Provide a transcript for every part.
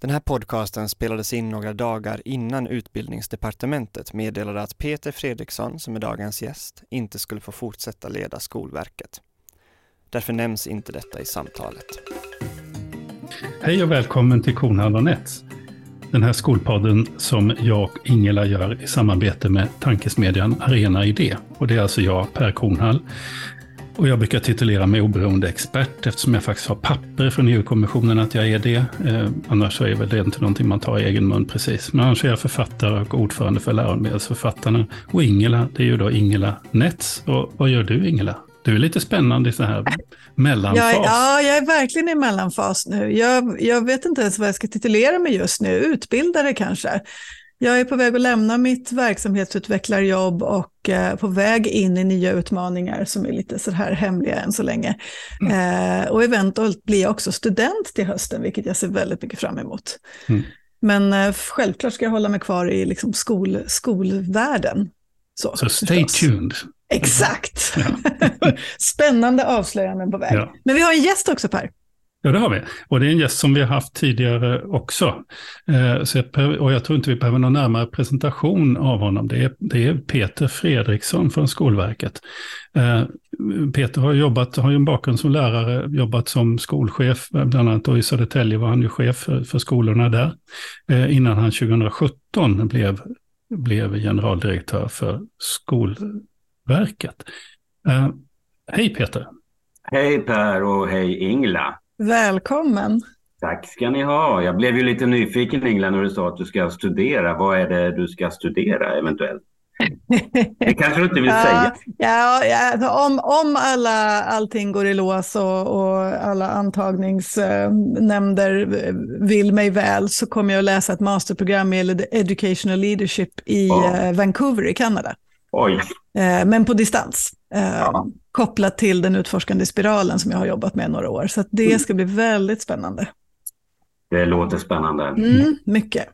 Den här podcasten spelades in några dagar innan Utbildningsdepartementet meddelade att Peter Fredriksson, som är dagens gäst, inte skulle få fortsätta leda Skolverket. Därför nämns inte detta i samtalet. Hej och välkommen till Kornhall och Nets. Den här skolpodden som jag och Ingela gör i samarbete med tankesmedjan Arena Idé. Och det är alltså jag, Per Kornhall. Och jag brukar titulera mig oberoende expert eftersom jag faktiskt har papper från EU-kommissionen att jag är det. Eh, annars så är väl det inte någonting man tar i egen mun precis. Men annars är jag författare och ordförande för läromedelsförfattarna. Och Ingela, det är ju då Ingela Nets. Och vad gör du Ingela? Du är lite spännande i så här mellanfas. Jag, ja, jag är verkligen i mellanfas nu. Jag, jag vet inte ens vad jag ska titulera mig just nu. Utbildare kanske. Jag är på väg att lämna mitt verksamhetsutvecklarjobb och eh, på väg in i nya utmaningar som är lite så här hemliga än så länge. Mm. Eh, och eventuellt blir jag också student till hösten, vilket jag ser väldigt mycket fram emot. Mm. Men eh, självklart ska jag hålla mig kvar i liksom skol, skolvärlden. Så, så stay förstås. tuned. Exakt. Ja. Spännande avslöjanden på väg. Ja. Men vi har en gäst också Per. Ja, det har vi. Och det är en gäst som vi har haft tidigare också. Eh, så jag, och jag tror inte vi behöver någon närmare presentation av honom. Det är, det är Peter Fredriksson från Skolverket. Eh, Peter har jobbat, har ju en bakgrund som lärare, jobbat som skolchef, bland annat då i Södertälje var han ju chef för, för skolorna där. Eh, innan han 2017 blev, blev generaldirektör för Skolverket. Eh, hej Peter! Hej Per och hej Ingla! Välkommen. Tack ska ni ha. Jag blev ju lite nyfiken Ingela när du sa att du ska studera. Vad är det du ska studera eventuellt? Det kanske du inte vill säga? Ja, ja alltså om, om alla, allting går i lås och, och alla antagningsnämnder vill mig väl så kommer jag att läsa ett masterprogram i Educational Leadership i oh. Vancouver i Kanada. Oj. Eh, men på distans. Eh, ja. Kopplat till den utforskande spiralen som jag har jobbat med några år. Så det mm. ska bli väldigt spännande. Det låter spännande. Mm, mycket.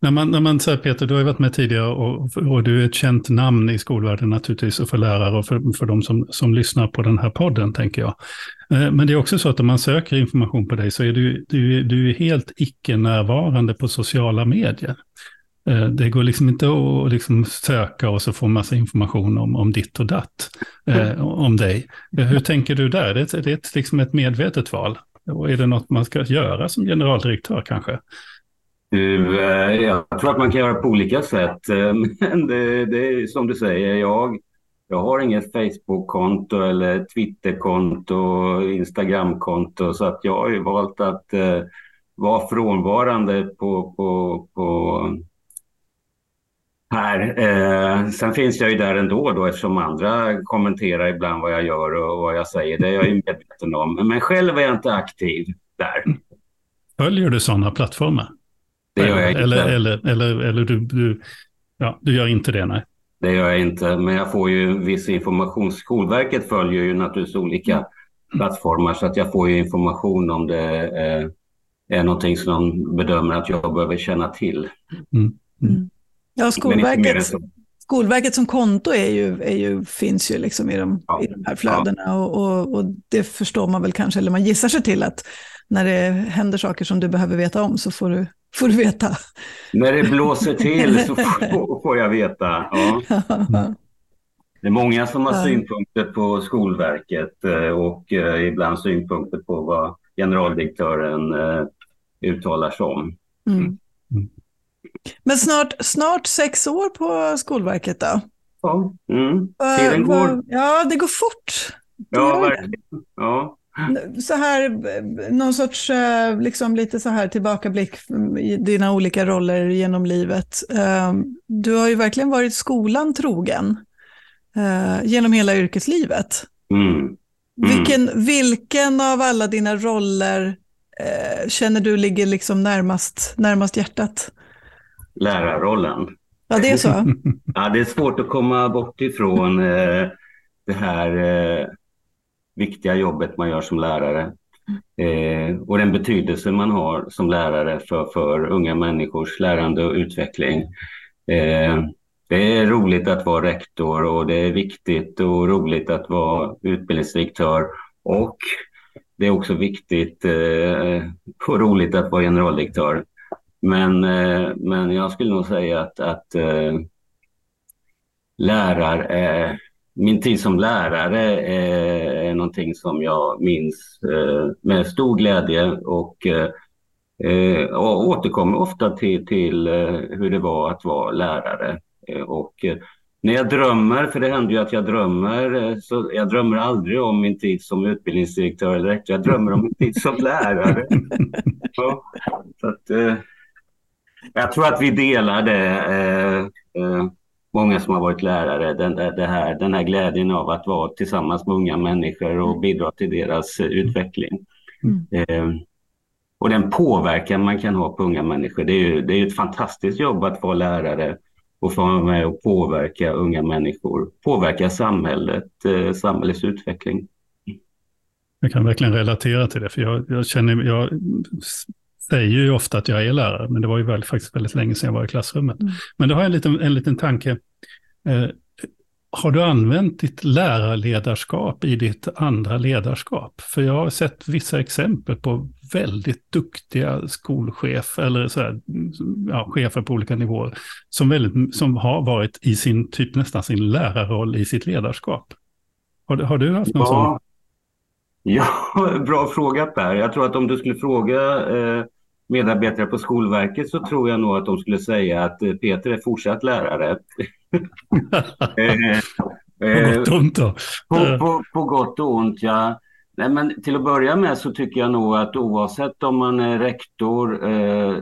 När man, när man säger Peter, du har ju varit med tidigare och, och du är ett känt namn i skolvärlden naturligtvis och för lärare och för, för de som, som lyssnar på den här podden tänker jag. Eh, men det är också så att om man söker information på dig så är du, du, du är helt icke-närvarande på sociala medier. Eh, det går liksom inte att liksom söka och så få massa information om, om ditt och datt, eh, mm. om dig. Eh, hur tänker du där? Det är, det är liksom ett medvetet val. Och är det något man ska göra som generaldirektör kanske? Jag tror att man kan göra på olika sätt. Men det, det är som du säger, jag, jag har inget Facebook-konto eller Twitter-konto, Instagram-konto. Så att jag har ju valt att vara frånvarande på, på, på här. Eh, sen finns jag ju där ändå då eftersom andra kommenterar ibland vad jag gör och vad jag säger. Det är jag ju medveten om. Men själv är jag inte aktiv där. Följer du sådana plattformar? Det gör jag inte. Eller, eller, eller, eller du, du, ja, du gör inte det, nej? Det gör jag inte, men jag får ju viss information. Skolverket följer ju naturligtvis olika mm. plattformar så att jag får ju information om det eh, är någonting som de bedömer att jag behöver känna till. Mm. Mm. Ja, Skolverket, Skolverket som konto är ju, är ju, finns ju liksom i, de, ja. i de här flödena ja. och, och, och, det förstår man väl kanske, eller man gissar sig till att när det händer saker som du behöver veta om så får du, får du veta. När det blåser till så får, får jag veta. Ja. Det är många som har synpunkter på Skolverket eh, och eh, ibland synpunkter på vad generaldirektören eh, uttalar sig om. Mm. Mm. Men snart, snart sex år på Skolverket då? Ja, mm. tiden går. Ja, det går fort. Det ja, verkligen. Ja. Så här, någon sorts eh, liksom lite så här tillbakablick i dina olika roller genom livet. Ehm, du har ju verkligen varit skolan trogen eh, genom hela yrkeslivet. Mm. Mm. Vilken, vilken av alla dina roller eh, känner du ligger liksom närmast, närmast hjärtat? Lärarrollen. Ja, det är så? ja, det är svårt att komma bort ifrån eh, det här eh, viktiga jobbet man gör som lärare. Eh, och den betydelse man har som lärare för, för unga människors lärande och utveckling. Eh, det är roligt att vara rektor och det är viktigt och roligt att vara utbildningsdirektör och det är också viktigt eh, och roligt att vara generaldirektör. Men, eh, men jag skulle nog säga att, att eh, lärar, min tid som lärare är, någonting som jag minns eh, med stor glädje och, eh, och återkommer ofta till, till eh, hur det var att vara lärare. Och när jag drömmer, för det händer ju att jag drömmer, så jag drömmer aldrig om min tid som utbildningsdirektör eller rektor, jag drömmer om min tid som lärare. Ja, så att, jag tror att vi delar det många som har varit lärare, den, det här, den här glädjen av att vara tillsammans med unga människor och bidra till deras eh, utveckling. Mm. Eh, och den påverkan man kan ha på unga människor. Det är ju, det är ett fantastiskt jobb att vara lärare och få vara med och påverka unga människor, påverka samhället, eh, samhällets utveckling. Jag kan verkligen relatera till det, för jag, jag känner, jag säger ju ofta att jag är lärare, men det var ju väldigt, faktiskt väldigt länge sedan jag var i klassrummet. Mm. Men då har jag en liten, en liten tanke. Eh, har du använt ditt lärarledarskap i ditt andra ledarskap? För jag har sett vissa exempel på väldigt duktiga skolchefer, eller så här, ja, chefer på olika nivåer, som, väldigt, som har varit i sin, typ nästan sin lärarroll i sitt ledarskap. Har, har du haft någon ja. sån? Ja, bra fråga Per. Jag tror att om du skulle fråga eh, medarbetare på Skolverket så tror jag nog att de skulle säga att eh, Peter är fortsatt lärare. eh, på gott och ont då? På, på, på, gott och ont, ja. Nej, men till att börja med så tycker jag nog att oavsett om man är rektor, eh,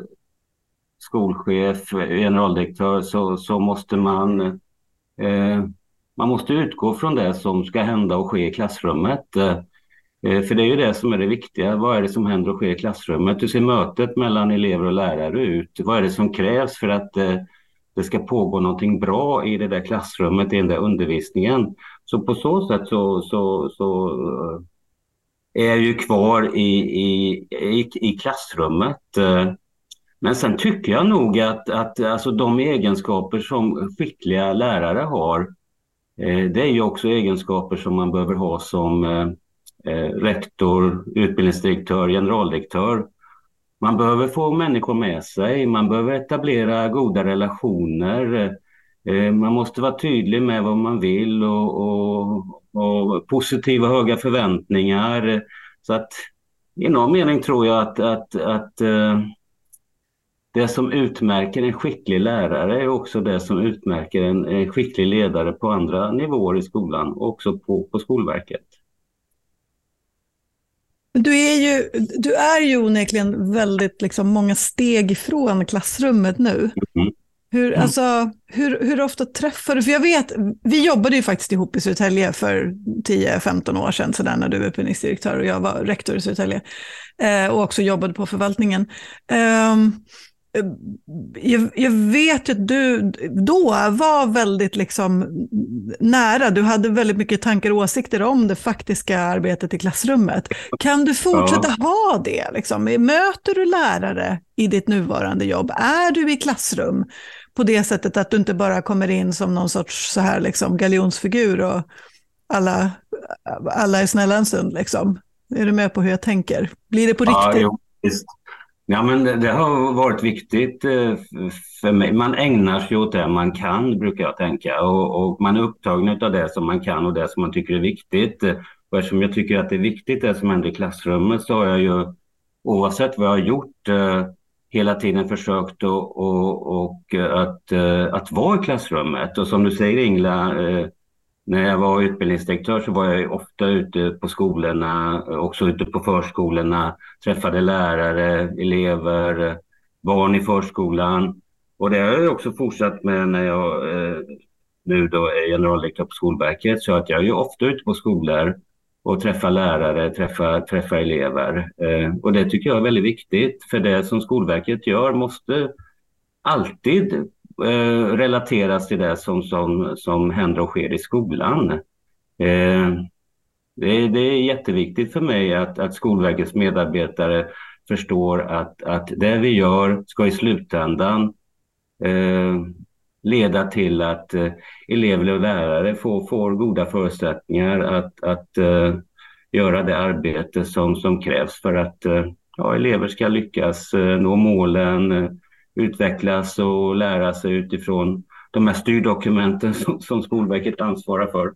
skolchef, generaldirektör så, så måste man eh, man måste utgå från det som ska hända och ske i klassrummet. Eh, Eh, Eh, för det är ju det som är det viktiga. Vad är det som händer och sker i klassrummet? Hur ser mötet mellan elever och lärare ut? Vad är det som krävs för att eh, det ska pågå någonting bra i det där klassrummet, i den där undervisningen? Så på så sätt så, så, så eh, är jag ju kvar i, i, i, i klassrummet. Men sen tycker jag nog att, att alltså de egenskaper som skickliga lärare har, det är ju också egenskaper som man behöver ha som eh, Eh, rektor, utbildningsdirektör, generaldirektör. Man behöver få människor med sig, man behöver etablera goda relationer. Eh, man måste vara tydlig med vad man vill och, och, och positiva höga förväntningar. Så att i någon mening tror jag att, att, att eh, det som utmärker en skicklig lärare är också det som utmärker en, en skicklig ledare på andra nivåer i skolan och också på, på Skolverket. Du är ju, du är ju onekligen väldigt liksom, många steg ifrån klassrummet nu. Mm. Hur, mm. alltså, hur, hur ofta träffar du, för jag vet, vi jobbade ju faktiskt ihop i Södertälje för 10-15 år sedan, så där, när du var utbildningsdirektör och jag var rektor i Södertälje, eh, och också jobbade på förvaltningen. Um, jag, jag, vet att du då var väldigt liksom nära. Du hade väldigt mycket tankar och åsikter om det faktiska arbetet i klassrummet. Kan du fortsätta ja. ha det? Liksom? Möter du lärare i ditt nuvarande jobb? Är du i klassrum på det sättet att du inte bara kommer in som någon sorts så här liksom galjonsfigur och alla, alla är snälla en stund? Liksom? Är du med på hur jag tänker? Blir det på ja, riktigt? Jo. Ja, men det, det, har varit viktigt eh, för mig. Man ägnar sig åt det man kan, brukar jag tänka. Och, och man är upptagen av det som man kan och det som man tycker är viktigt. Och eftersom jag tycker att det är viktigt det som händer i klassrummet så har jag ju oavsett vad jag har gjort eh, hela tiden försökt och, och, och eh, att, att vara i klassrummet. Och som du säger Ingela, när jag var utbildningsdirektör så var jag ofta ute på skolorna, också ute på förskolorna, träffade lärare, elever, barn i förskolan. Och det har jag också fortsatt med när jag eh, nu då är generaldirektör på Skolverket. Så att jag är ofta ute på skolor och träffar lärare, träffar, träffar elever. Eh, och det tycker jag är väldigt viktigt, för det som Skolverket gör måste alltid eh, relateras till det som, som, som händer och sker i skolan. Eh, det, är, det är jätteviktigt för mig att, att Skolverkets medarbetare förstår att, att det vi gör ska i slutändan eh, leda till att eh, elever och lärare får, får goda förutsättningar att, att eh, göra det arbete som, som krävs för att eh, ja, elever ska lyckas eh, nå målen, eh, utvecklas och lära sig utifrån de här styrdokumenten som, som Skolverket ansvarar för.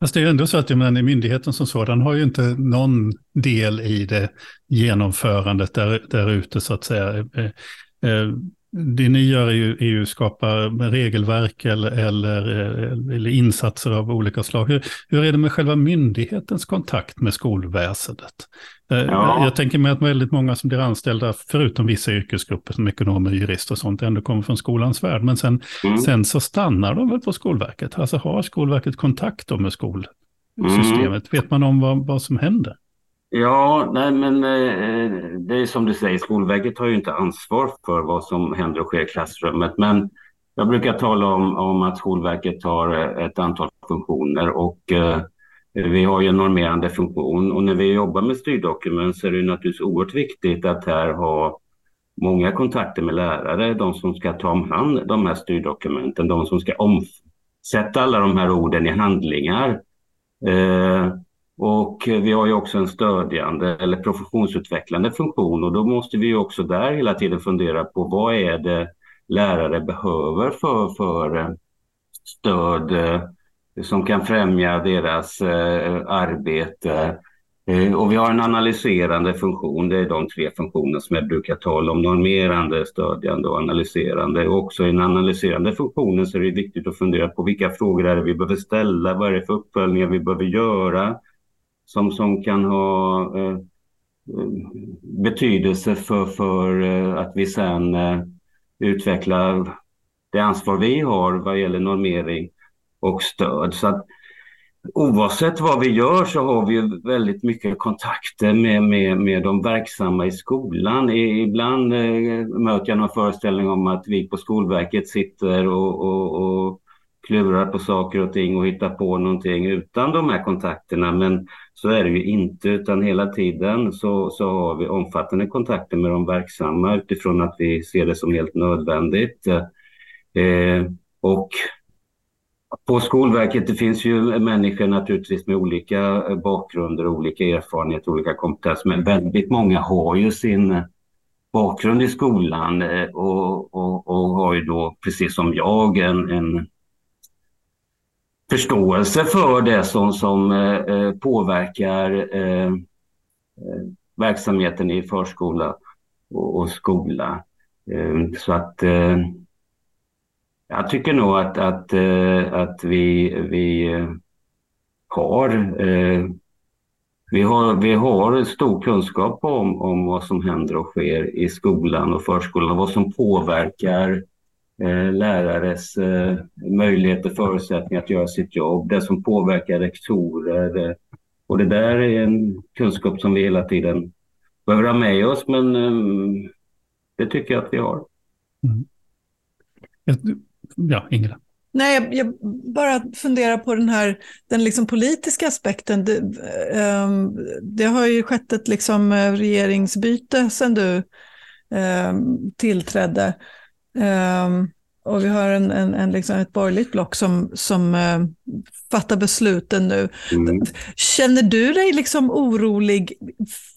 Fast det är ändå så att menar, myndigheten som sådan har ju inte någon del i det genomförandet där, där ute så att säga. Eh, eh, det ni gör är ju, är ju skapa regelverk eller, eller, eller, insatser av olika slag. Hur, hur, är det med själva myndighetens kontakt med skolväsendet? Eh, ja. Jag tänker mig att väldigt många som blir anställda, förutom vissa yrkesgrupper som ekonomer, jurister och sånt, ändå kommer från skolans värld. Men sen, mm. sen så stannar de väl på Skolverket? Alltså har Skolverket kontakt med skolsystemet? Mm. Vet man om vad, vad som händer? Ja, nej men eh, det är som du säger, Skolverket har ju inte ansvar för vad som händer och sker i klassrummet. Men jag brukar tala om, om att Skolverket har eh, ett antal funktioner och eh, vi har ju en normerande funktion och när vi jobbar med styrdokument så är det naturligtvis oerhört viktigt att här ha många kontakter med lärare, de som ska ta om hand de här styrdokumenten, de som ska omsätta alla de här orden i handlingar. Eh, och eh, vi har ju också en stödjande eller professionsutvecklande funktion. Och då måste vi också där hela tiden fundera på vad är det lärare behöver för, för eh, stöd eh, som kan främja deras arbete. Och vi har en analyserande funktion, det är de tre funktioner som jag brukar tala om, normerande, stödjande och analyserande. Och också i den analyserande funktionen så är det viktigt att fundera på vilka frågor är det vi behöver ställa, vad är det för uppföljningar vi behöver göra, som, som kan ha eh, eh betydelse för, för eh, att vi sen eh, utvecklar det ansvar vi har vad gäller normering och stöd. Så att, oavsett vad vi gör så har vi väldigt mycket kontakter med, med, med de verksamma i skolan. Ibland eh, möter jag någon föreställning om att vi på Skolverket sitter och, och, och klurar på saker och ting och hittar på någonting utan de här kontakterna. Men så är det ju inte, utan hela tiden så, så har vi omfattande kontakter med de verksamma utifrån att vi ser det som helt nödvändigt. Eh, och på Skolverket det finns ju människor naturligtvis med olika bakgrunder, olika erfarenheter, olika kompetens, men väldigt många har ju sin bakgrund i skolan eh, och, och, och har ju då precis som jag en, en förståelse för det som, som eh, eh påverkar eh, eh, verksamheten i förskola och, och skola. Eh, så att eh, jag tycker nog att, att, eh, att vi, vi har vi har, vi har stor kunskap om, om vad som händer och sker i skolan och förskolan, vad som påverkar Eh, lärares eh, möjligheter och förutsättningar att göra sitt jobb, det som påverkar rektorer. Eh, och det där är en kunskap som vi hela tiden behöver ha med oss, men det tycker jag att vi har. Mm. Ja, Ingela. Nej, jag, bara funderar på den här den liksom politiska aspekten. Det, um, det har ju skett ett liksom regeringsbyte sedan du um, tillträdde. Um, och vi har en, en, en liksom ett borgerligt block som, som uh, fattar besluten nu. Mm. Känner du dig liksom orolig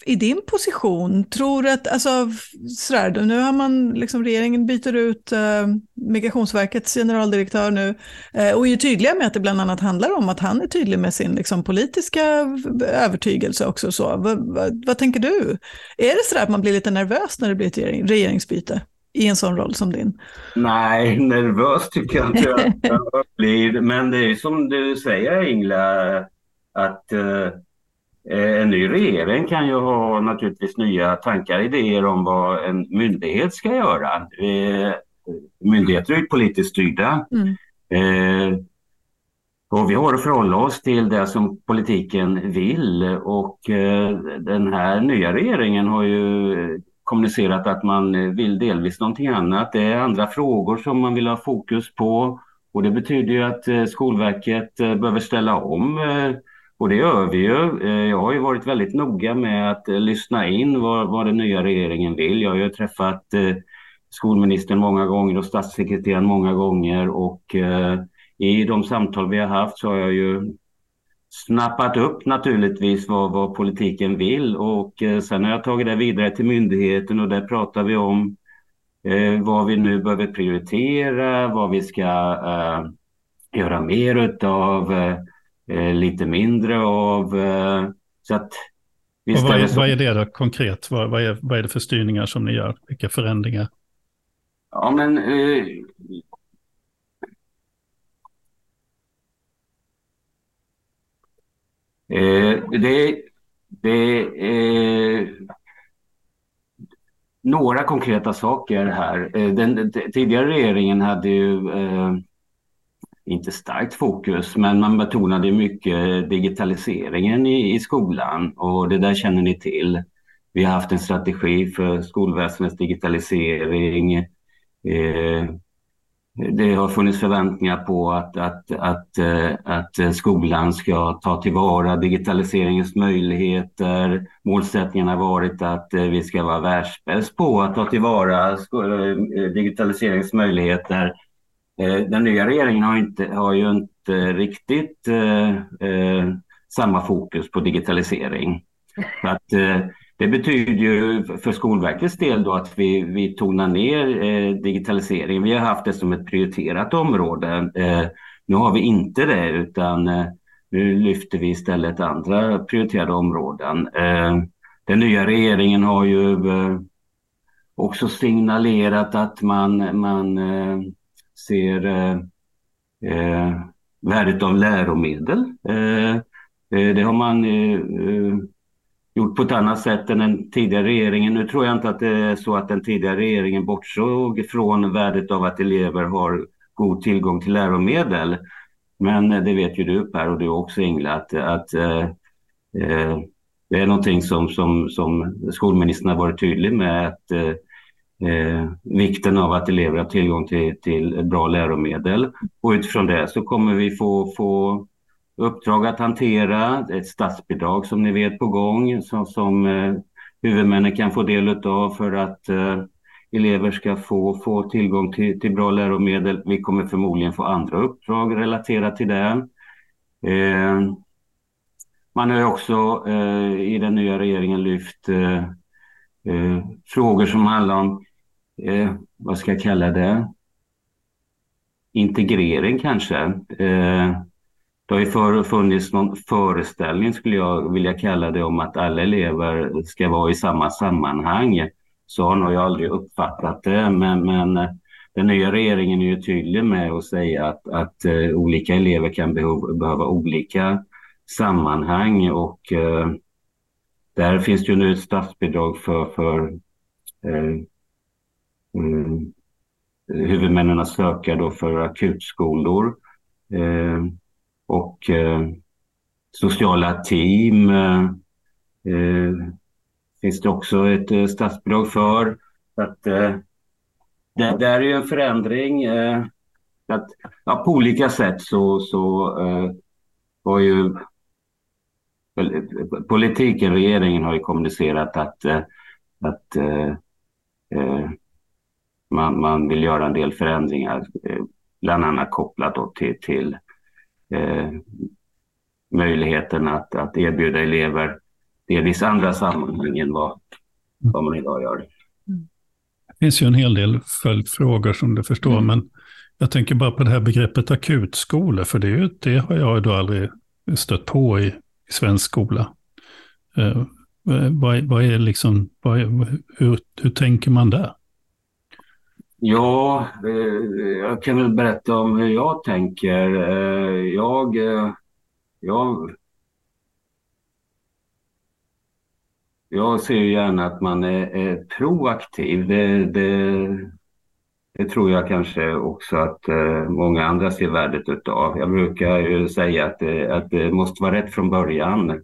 i din position? Tror att, alltså, sådär, nu har man, liksom, regeringen byter ut uh, Migrationsverkets generaldirektör nu uh, och är tydliga med att det bland annat handlar om att han är tydlig med sin liksom, politiska övertygelse också. Så. Va, vad tänker du? Är det så att man blir lite nervös när det blir ett regeringsbyte? I en sån roll som din? Nej, nervös tycker jag inte jag blir. Men det är som du säger Ingela, att eh, en ny regering kan ju ha naturligtvis nya tankar, idéer om vad en myndighet ska göra. Eh, myndigheter är ju politiskt styrda. Mm. Eh, och vi har att förhålla oss till det som politiken vill och eh, den här nya regeringen har ju kommunicerat att man eh, vill delvis någonting annat. Det är andra frågor som man vill ha fokus på och det betyder ju att eh, Skolverket eh, behöver ställa om och det gör vi ju. Jag har ju varit väldigt noga med att lyssna in vad, vad den nya regeringen vill. Jag har ju träffat skolministern många gånger och statssekreteraren många gånger och i de samtal vi har haft så har jag ju snappat upp naturligtvis vad, vad politiken vill och eh, sen har jag tagit det vidare till myndigheten och där pratar vi om eh, vad vi nu behöver prioritera, vad vi ska eh, göra mer utav, eh, eh lite mindre av. Eh, så att, och vad, är, så... vad är det då konkret? Vad, vad, är, vad är det för styrningar som ni gör? Vilka förändringar? Ja, men eh, Eh, Eh, det, det är några konkreta saker här. Eh, den, den, tidigare regeringen hade ju eh, inte starkt fokus, men man betonade mycket digitaliseringen i, i skolan och det där känner ni till. Vi har haft en strategi för skolväsendets digitalisering. Eh, det har funnits förväntningar på att, att, att, eh, att skolan ska ta tillvara digitaliseringens möjligheter. Målsättningen har varit att eh, vi ska vara världsbäst på att ta tillvara eh, digitaliseringens möjligheter. Den nya regeringen har, inte, har ju inte riktigt eh, samma fokus på digitalisering. Att, eh, det betyder ju för Skolverkets del då att vi, vi tonar ner eh, digitaliseringen. Vi har haft det som ett prioriterat område. Eh, nu har vi inte det utan eh, nu lyfter vi istället andra prioriterade områden. Eh, den nya regeringen har ju eh, också signalerat att man, man eh, ser eh, eh, värdet av läromedel. Eh, det har man gjort på ett annat sätt än den tidigare regeringen. Nu tror jag inte att det är så att den tidigare regeringen bortsåg från värdet av att elever har god tillgång till läromedel. Men eh, det vet ju du Per och du också Ingela att, att eh, eh, det är någonting som, som, som skolministern har varit tydlig med att eh, eh vikten av att elever har tillgång till, till bra läromedel. Och utifrån det så kommer vi få, få uppdrag att hantera, ett statsbidrag som ni vet på gång som, som eh, huvudmännen kan få del av för att eh, elever ska få, få tillgång till, till bra läromedel. Vi kommer förmodligen få andra uppdrag relaterat till det. Eh, man har också eh, i den nya regeringen lyft eh, eh, frågor som handlar om, eh, vad ska jag kalla det, integrering kanske. Eh, det har ju för, funnits någon föreställning, skulle jag vilja kalla det, om att alla elever ska vara i samma sammanhang. Så har nog jag aldrig uppfattat det, men, men eh, den nya regeringen är ju tydlig med att säga att, att uh, olika elever kan behov, behöva olika sammanhang och uh, där finns det ju nu ett statsbidrag för, för uh, huvudmännen att söka då för akutskolor. Uh, och eh, sociala team eh, eh, finns det också ett eh, statsbidrag för. Att, eh, det, där är ju en förändring. Eh, att, ja, på olika sätt så, så eh, har ju politiken, regeringen har ju kommunicerat att, eh, att eh, eh, man, man vill göra en del förändringar, bland annat kopplat till, till eh, möjligheten att, att erbjuda elever delvis andra sammanhang än vad, vad man idag gör. Det finns ju en hel del följdfrågor som du förstår, mm. men jag tänker bara på det här begreppet akutskola, för det, det har jag då aldrig stött på i, i svensk skola. Eh, vad, vad, är liksom, vad hur, hur tänker man där? Ja, eh, jag kan väl berätta om hur jag tänker. Eh, jag, eh, jag, jag ser gärna att man är, är proaktiv. Det, det, det, tror jag kanske också att eh, många andra ser värdet utav. Jag brukar ju säga att det, att det måste vara rätt från början.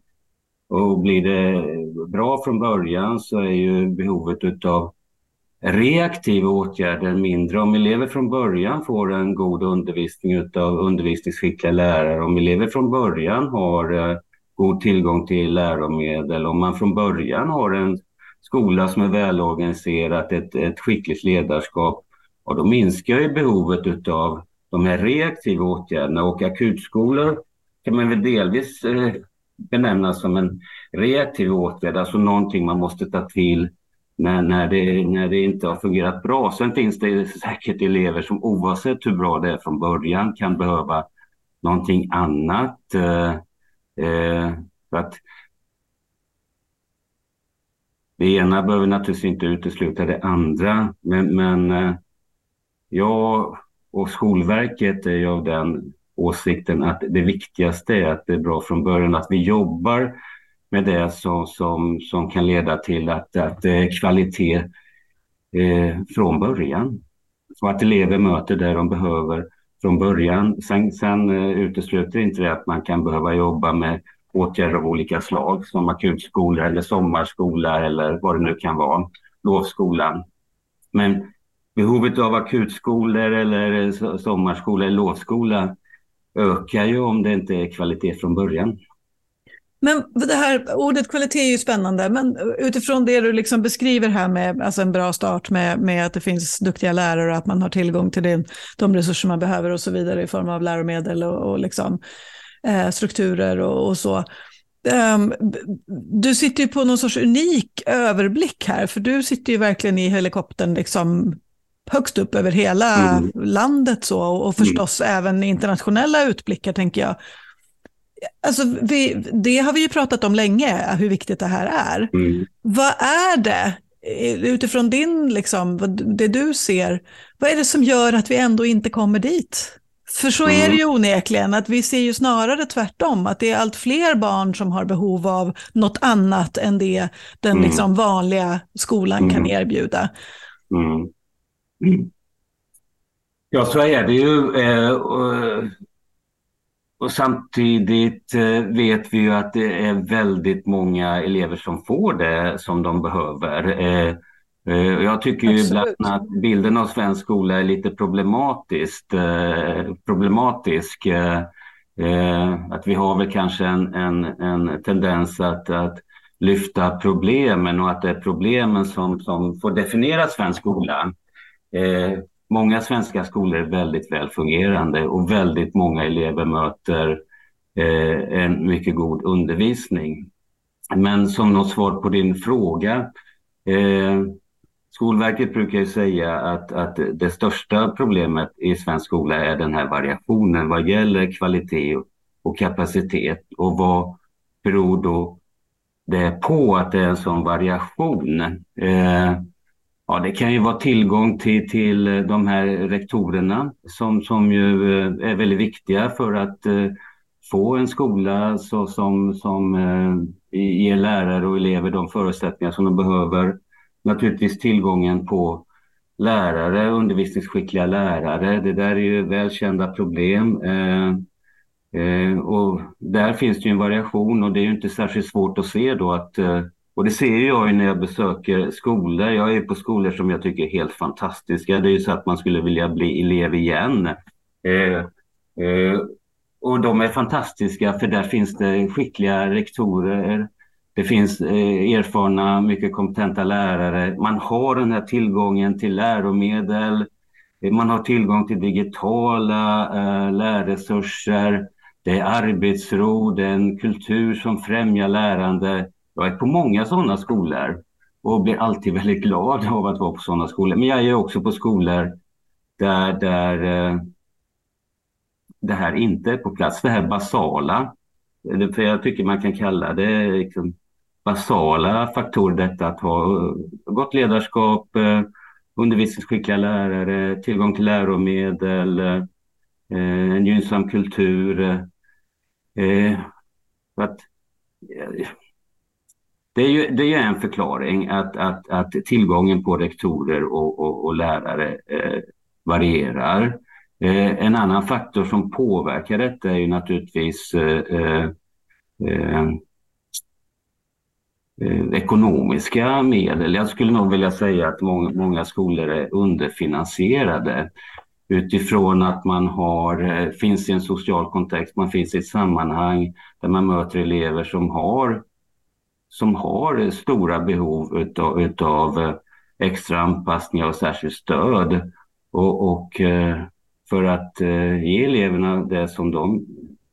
Och blir det bra från början så är ju behovet utav reaktiva åtgärder mindre. Om elever från början får en god undervisning av undervisningsskickliga lärare, om elever från början har eh, god tillgång till läromedel, om man från början har en skola som är välorganiserad, ett, ett skickligt ledarskap, och då minskar ju behovet av de här reaktiva åtgärderna och akutskolor kan man väl delvis eh, benämna som en reaktiv åtgärd, alltså någonting man måste ta till när, när, det, när det inte har fungerat bra. Sen finns det säkert elever som oavsett hur bra det är från början kan behöva någonting annat. Eh, eh, för att det ena behöver naturligtvis inte utesluta det andra, men, men eh, jag och Skolverket är av den åsikten att det viktigaste är att det är bra från början, att vi jobbar med det som, som, som kan leda till att, att det är kvalitet eh, från början. Och att elever möter det de behöver från början. Sen, sen eh, utesluter inte det att man kan behöva jobba med åtgärder av olika slag som akutskola eller sommarskola eller vad det nu kan vara, lovskolan. Men behovet av akutskolor eller eh, sommarskola eller lovskola ökar ju om det inte är kvalitet från början. Men det här ordet kvalitet är ju spännande, men utifrån det du liksom beskriver här med alltså en bra start med, med att det finns duktiga lärare och att man har tillgång till det, de resurser man behöver och så vidare i form av läromedel och, och liksom, eh, strukturer och, och så. Um, du sitter ju på någon sorts unik överblick här, för du sitter ju verkligen i helikoptern liksom högst upp över hela mm. landet så, och förstås mm. även internationella utblickar tänker jag. Alltså, vi, det har vi ju pratat om länge, hur viktigt det här är. Mm. Vad är det, utifrån din, liksom, det du ser, vad är det som gör att vi ändå inte kommer dit? För så är det ju onekligen, att vi ser ju snarare tvärtom, att det är allt fler barn som har behov av något annat än det den mm. liksom vanliga skolan mm. kan erbjuda. Mm. Ja, så är det ju. Eh, och, och samtidigt eh, vet vi ju att det är väldigt många elever som får det som de behöver. Eh, jag tycker ju ibland att bilden av svensk skola är lite problematiskt, problematisk. Att vi har väl kanske en, en, en tendens att, att lyfta problemen och att det är problemen som, som får definiera svensk skola. Många svenska skolor är väldigt väl fungerande och väldigt många elever möter eh, en mycket god undervisning. Men som något svar på din fråga. Eh, Skolverket brukar ju säga att, att det största problemet i svensk skola är den här variationen vad gäller kvalitet och kapacitet. Och vad beror då det på att det är en sån variation? Eh, Ja, det kan ju vara tillgång till, till eh, de här rektorerna som, som ju eh, är väldigt viktiga för att eh, få en skola så, som, som ger lärare och elever de förutsättningar som de behöver. Naturligtvis tillgången på lärare, undervisningsskickliga lärare. Det där är ju välkända problem. Eh, eh, och där finns det ju en variation och det är ju inte särskilt svårt att se då att och det ser jag när jag besöker skolor. Jag är på skolor som jag tycker är helt fantastiska. Det är ju så att man skulle vilja bli elev igen. Eh, eh, och de är fantastiska för där finns det skickliga rektorer. Det finns eh, erfarna, mycket kompetenta lärare. Man har den här tillgången till läromedel. Eh, man har tillgång till digitala eh, lärresurser. Det är arbetsro, det är en kultur som främjar lärande. Jag är på många sådana skolor och blir alltid väldigt glad av att vara på sådana skolor. Men jag är också på skolor där, där eh, det här inte är på plats. Det här basala, för jag tycker man kan kalla det liksom basala faktorer detta att ha eh, gott ledarskap, eh, undervisningsskickliga lärare, tillgång till läromedel, en gynnsam kultur. Att, det är ju det är en förklaring att, att, att tillgången på rektorer och, och, och lärare eh, varierar. Eh, en annan faktor som påverkar detta är ju naturligtvis eh, eh, eh, eh ekonomiska medel. Jag skulle nog vilja säga att många, många skolor är underfinansierade utifrån att man har, eh, finns i en social kontext, man finns i ett sammanhang där man möter elever som har som har stora behov utav, utav eh, extra anpassningar och särskilt stöd. Och, och eh, för att eh, ge eleverna det som de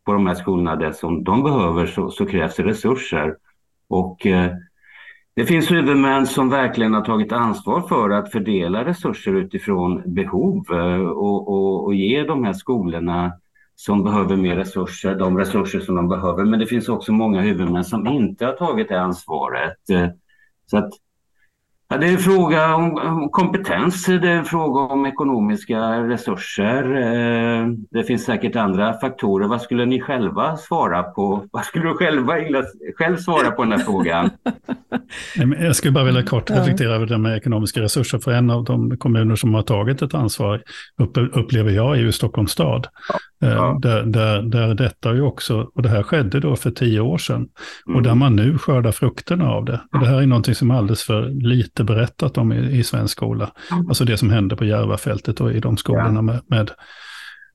på de här skolorna det som de behöver så, så krävs det resurser. Och eh, det finns huvudmän som verkligen har tagit ansvar för att fördela resurser utifrån behov eh, och, och, och ge de här skolorna som behöver mer resurser, de resurser som de behöver. Men det finns också många huvudmän som inte har tagit det ansvaret. Så att Ja, det är en fråga om kompetens, det är en fråga om ekonomiska resurser. Eh, det finns säkert andra faktorer. Vad skulle ni själva svara på? Vad skulle du själva själv svara på den här frågan? Jag skulle bara vilja kort reflektera över det med ekonomiska resurser. För en av de kommuner som har tagit ett ansvar upplever jag är ju Stockholms stad. Ja. Eh, där, där, där detta ju också, och det här skedde då för tio år sedan, mm. och där man nu skördar frukterna av det. Och det här är någonting som är alldeles för lite berättat om i, i svensk skola. Mm. Alltså det som hände på Järvafältet och i de skolorna ja. med, med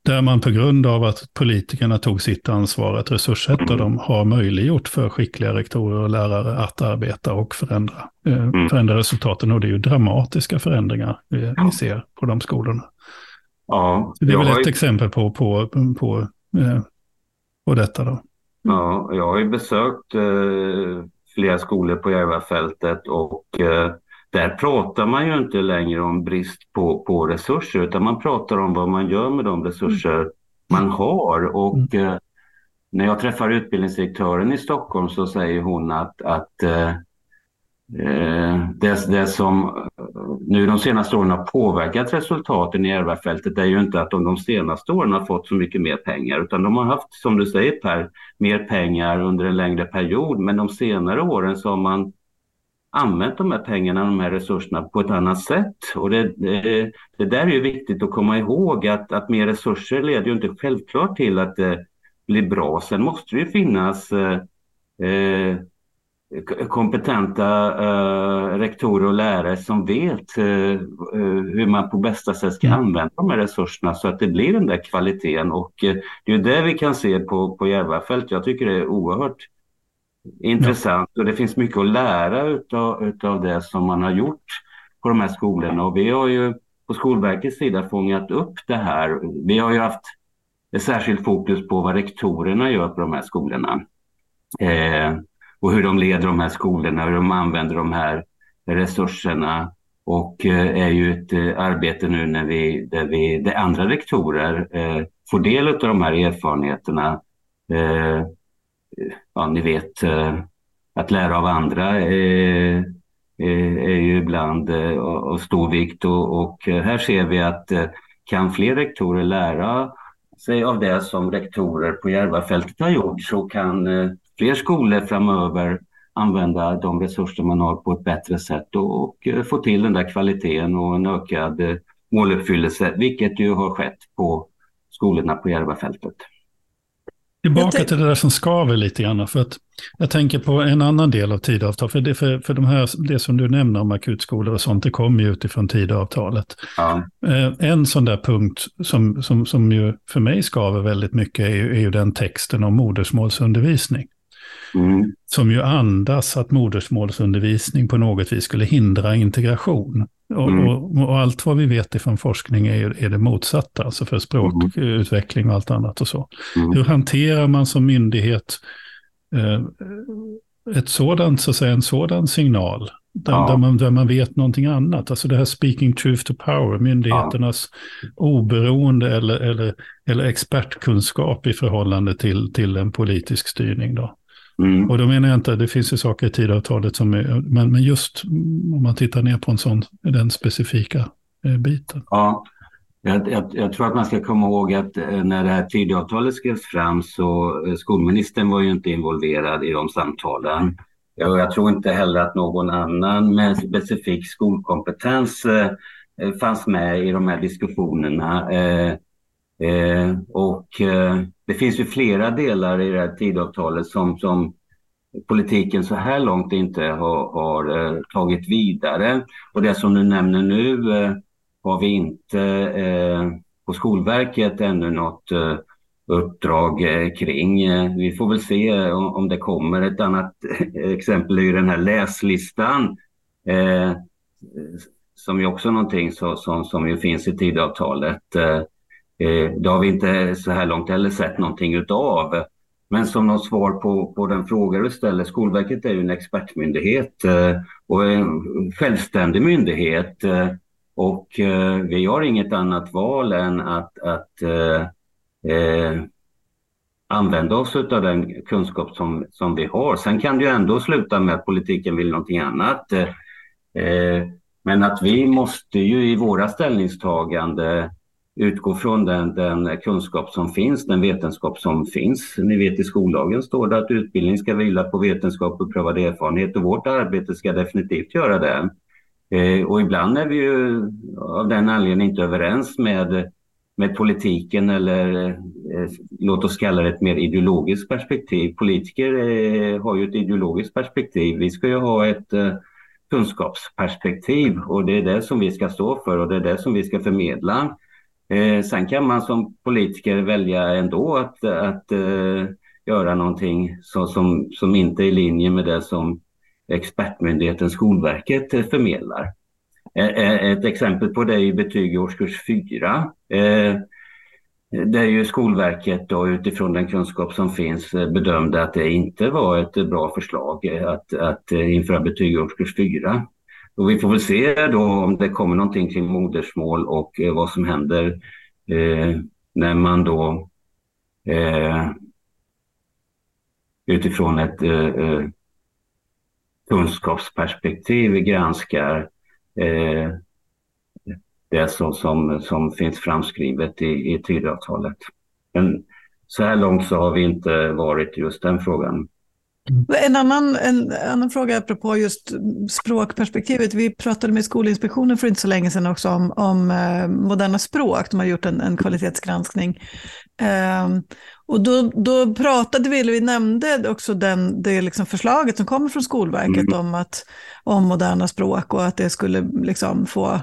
där man på grund av att politikerna tog sitt ansvar att resurssätta mm. dem har möjliggjort för skickliga rektorer och lärare att arbeta och förändra, eh, mm. förändra resultaten. Och det är ju dramatiska förändringar vi, vi ser på de skolorna. Ja, det är väl ett ju... exempel på, på, på, eh, på detta då. Ja, jag har ju besökt eh, flera skolor på Järvafältet och eh, där pratar man ju inte längre om brist på, på resurser utan man pratar om vad man gör med de resurser mm. man har. Och mm. eh, när jag träffar utbildningsdirektören i Stockholm så säger hon att, att eh, eh Eh, det, det som eh, nu de senaste åren har påverkat resultaten i Järvafältet är ju inte att de de senaste åren har fått så mycket mer pengar utan de har haft, som du säger Per, mer pengar under en längre period men de senare åren så har man använt de här pengarna, de här resurserna på ett annat sätt. Och det, det, det där är ju viktigt att komma ihåg att, att mer resurser leder ju inte självklart till att eh, det blir bra. Sen måste det ju finnas eh, eh kompetenta eh, rektorer och lärare som vet eh, eh, hur man på bästa sätt ska mm. använda de här resurserna så att det blir den där kvaliteten. Och eh, det är det vi kan se på, på Järvafält. Jag tycker det är oerhört intressant och det finns mycket att lära utav, utav det som man har gjort på de här skolorna. Och vi har ju på Skolverkets sida fångat upp det här. Vi har ju haft ett särskilt fokus på vad rektorerna gör på de här skolorna. Eh, och hur de leder de här skolorna, hur de använder de här resurserna. Och eh, är ju ett eh, arbete nu när vi, där, vi, där andra rektorer eh, får del av de här erfarenheterna. Eh, ja, ni vet, eh, att lära av andra är, är ju ibland eh, av stor vikt och, och här ser vi att kan fler rektorer lära sig av det som rektorer på Järvafältet har gjort så kan fler skolor framöver använda de resurser man har på ett bättre sätt och, och eh, få till den där kvaliteten och en ökad eh, måluppfyllelse, vilket ju har skett på skolorna på Järvafältet. Tillbaka till det där som skaver lite grann. För att jag tänker på en annan del av tidavtal. För, det, för, för de här, det som du nämner om akutskolor och sånt, det kommer ju utifrån tidavtalet. Ja. Eh, en sån där punkt som, som, som ju för mig skaver väldigt mycket är ju, är ju den texten om modersmålsundervisning. Mm. Som ju andas att modersmålsundervisning på något vis skulle hindra integration. Och, mm. och, och, allt vad vi vet ifrån forskning är, är det motsatta, alltså för språkutveckling och allt annat och så. Mm. Hur hanterar man som myndighet eh, ett sådant, så att säga, en sådan signal? Där, ja. där, man, där man vet någonting annat. Alltså det här speaking truth to power, myndigheternas ja. oberoende eller, eller, eller expertkunskap i förhållande till, till en politisk styrning. Då. Mm. Och då menar jag inte, det finns ju saker i tidavtalet som är, men, men just om man tittar ner på en sån, den specifika eh, biten. Ja, jag, jag, jag, tror att man ska komma ihåg att eh, när det här tidavtalet skrevs fram så eh, skolministern var ju inte involverad i de samtalen. Jag, jag tror inte heller att någon annan med specifik skolkompetens eh, fanns med i de här diskussionerna. Eh, eh, och eh, det finns ju flera delar i det här tidavtalet som, som politiken så här långt inte har, har eh, tagit vidare. Och det som du nämner nu eh, har vi inte eh, på Skolverket ännu något eh, uppdrag eh, kring. Eh, vi får väl se om, om det kommer. Ett annat exempel är den här läslistan som ju också är någonting så, som, som ju finns i tidavtalet. Eh, det har vi inte så här långt heller sett någonting utav. Men som något svar på, på den fråga du ställer, Skolverket är ju en expertmyndighet eh, och en självständig myndighet. Eh, och vi har inget annat val än att, att eh, eh, använda oss av den kunskap som, som vi har. Sen kan det ju ändå sluta med att politiken vill någonting annat. Eh, men att vi måste ju i våra ställningstagande utgå från den, den, kunskap som finns, den vetenskap som finns. Ni vet i skollagen står det att utbildning ska vila på vetenskap och prövad erfarenhet och vårt arbete ska definitivt göra det. Eh, och ibland är vi ju av den anledningen inte överens med, med politiken eller eh, låt oss kalla det ett mer ideologiskt perspektiv. Politiker eh, har ju ett ideologiskt perspektiv. Vi ska ju ha ett eh, kunskapsperspektiv och det är det som vi ska stå för och det är det som vi ska förmedla. Eh, sen kan man som politiker välja ändå att, att eh, göra någonting så, som, som inte är i linje med det som expertmyndigheten Skolverket eh, förmedlar. Eh, eh, ett exempel på det är betyg i årskurs 4. Eh, Där ju Skolverket då utifrån den kunskap som finns bedömde att det inte var ett bra förslag att, att införa betyg i årskurs 4. Och vi får väl se då om det kommer någonting kring modersmål och eh, vad som händer eh, när man då eh, utifrån ett eh, eh kunskapsperspektiv granskar eh, det som, som, som finns framskrivet i, i Tidöavtalet. Men så här långt så har vi inte varit just den frågan. En annan, en annan fråga apropå just språkperspektivet. Vi pratade med Skolinspektionen för inte så länge sedan också om, om eh, moderna språk. De har gjort en, en kvalitetsgranskning. Eh, och då, då pratade vi, eller vi nämnde också den, det liksom förslaget som kommer från Skolverket mm. om, att, om moderna språk och att det skulle liksom få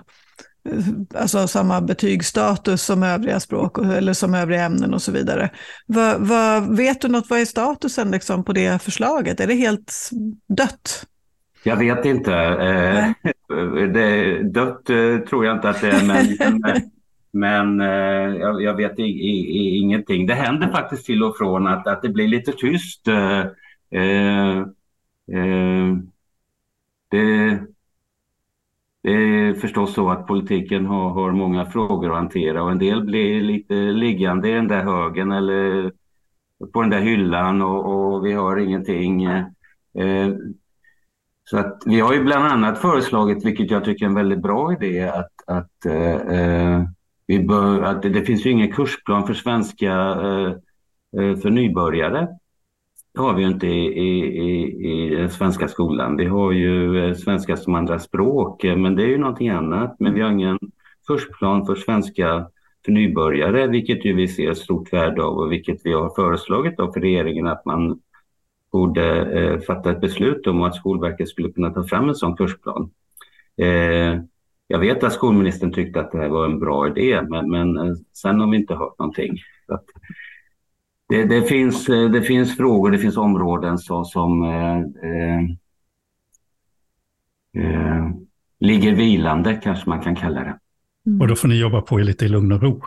alltså samma betygsstatus som övriga språk eller som övriga ämnen och så vidare. Vad, vad, vet du något, vad är statusen liksom på det förslaget? Är det helt dött? Jag vet inte. Eh, det, dött eh, tror jag inte att det är, men, men eh, jag, jag, vet i, i, ingenting. Det händer faktiskt till och från att, att det blir lite tyst. Eh, eh, eh det, det är förstås så att politiken har, har många frågor att hantera och en del blir lite liggande i den där högen eller på den där hyllan och, och vi har ingenting. Eh, så att vi har ju bland annat föreslagit, vilket jag tycker är en väldigt bra idé, att, att, eh, eh vi bör, att det, finns ju ingen kursplan för svenska eh, eh för nybörjare. Det har vi ju inte i, i, i, den svenska skolan. Vi har ju eh, svenska som andra språk, eh, men det är ju någonting annat. Men vi har ingen kursplan för svenska för nybörjare, vilket ju vi ser ett stort värde av och vilket vi har föreslagit då för regeringen att man borde eh, fatta ett beslut om att Skolverket skulle kunna ta fram en sån kursplan. Eh, jag vet att skolministern tyckte att det här var en bra idé, men, men eh, sen har vi inte hört någonting. Så att, det, det, finns, eh, det finns frågor, det finns områden så, som eh, eh, eh, ligger vilande, kanske man kan kalla det. Mm. Och då får ni jobba på er lite i lugn och ro.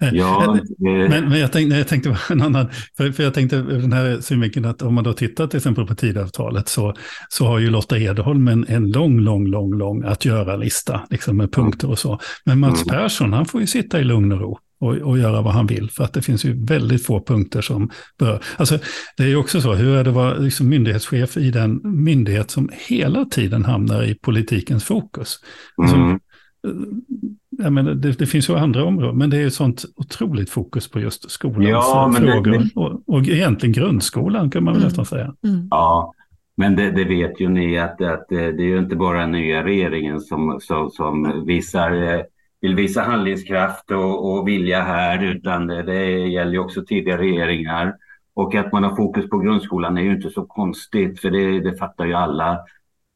Eh, ja, men, men jag tänkte, jag tänkte en annan, för, för jag tänkte den här synvinkeln att om man då tittar till exempel på tidavtalet så, så har ju Lotta Edholm en, en lång, lång, lång, lång att göra-lista liksom med punkter och så. Men Mats mm. Persson, han får ju sitta i lugn och ro och, och göra vad han vill. För att det finns ju väldigt få punkter som bör... Alltså, det är ju också så, hur är det att vara liksom myndighetschef i den myndighet som hela tiden hamnar i politikens fokus? Alltså, mm. jag menar, det, det, finns ju andra områden, men det är ju sånt otroligt fokus på just skolans ja, frågor. Det, det... Och, och egentligen grundskolan kan man väl mm. nästan säga. Mm. Ja, men det, det, vet ju ni att, att det är ju inte bara den nya regeringen som, som, som visar eh, vill visa handlingskraft och, och vilja här, utan det, det gäller ju också tidigare regeringar. Och att man har fokus på grundskolan är ju inte så konstigt, för det, det fattar ju alla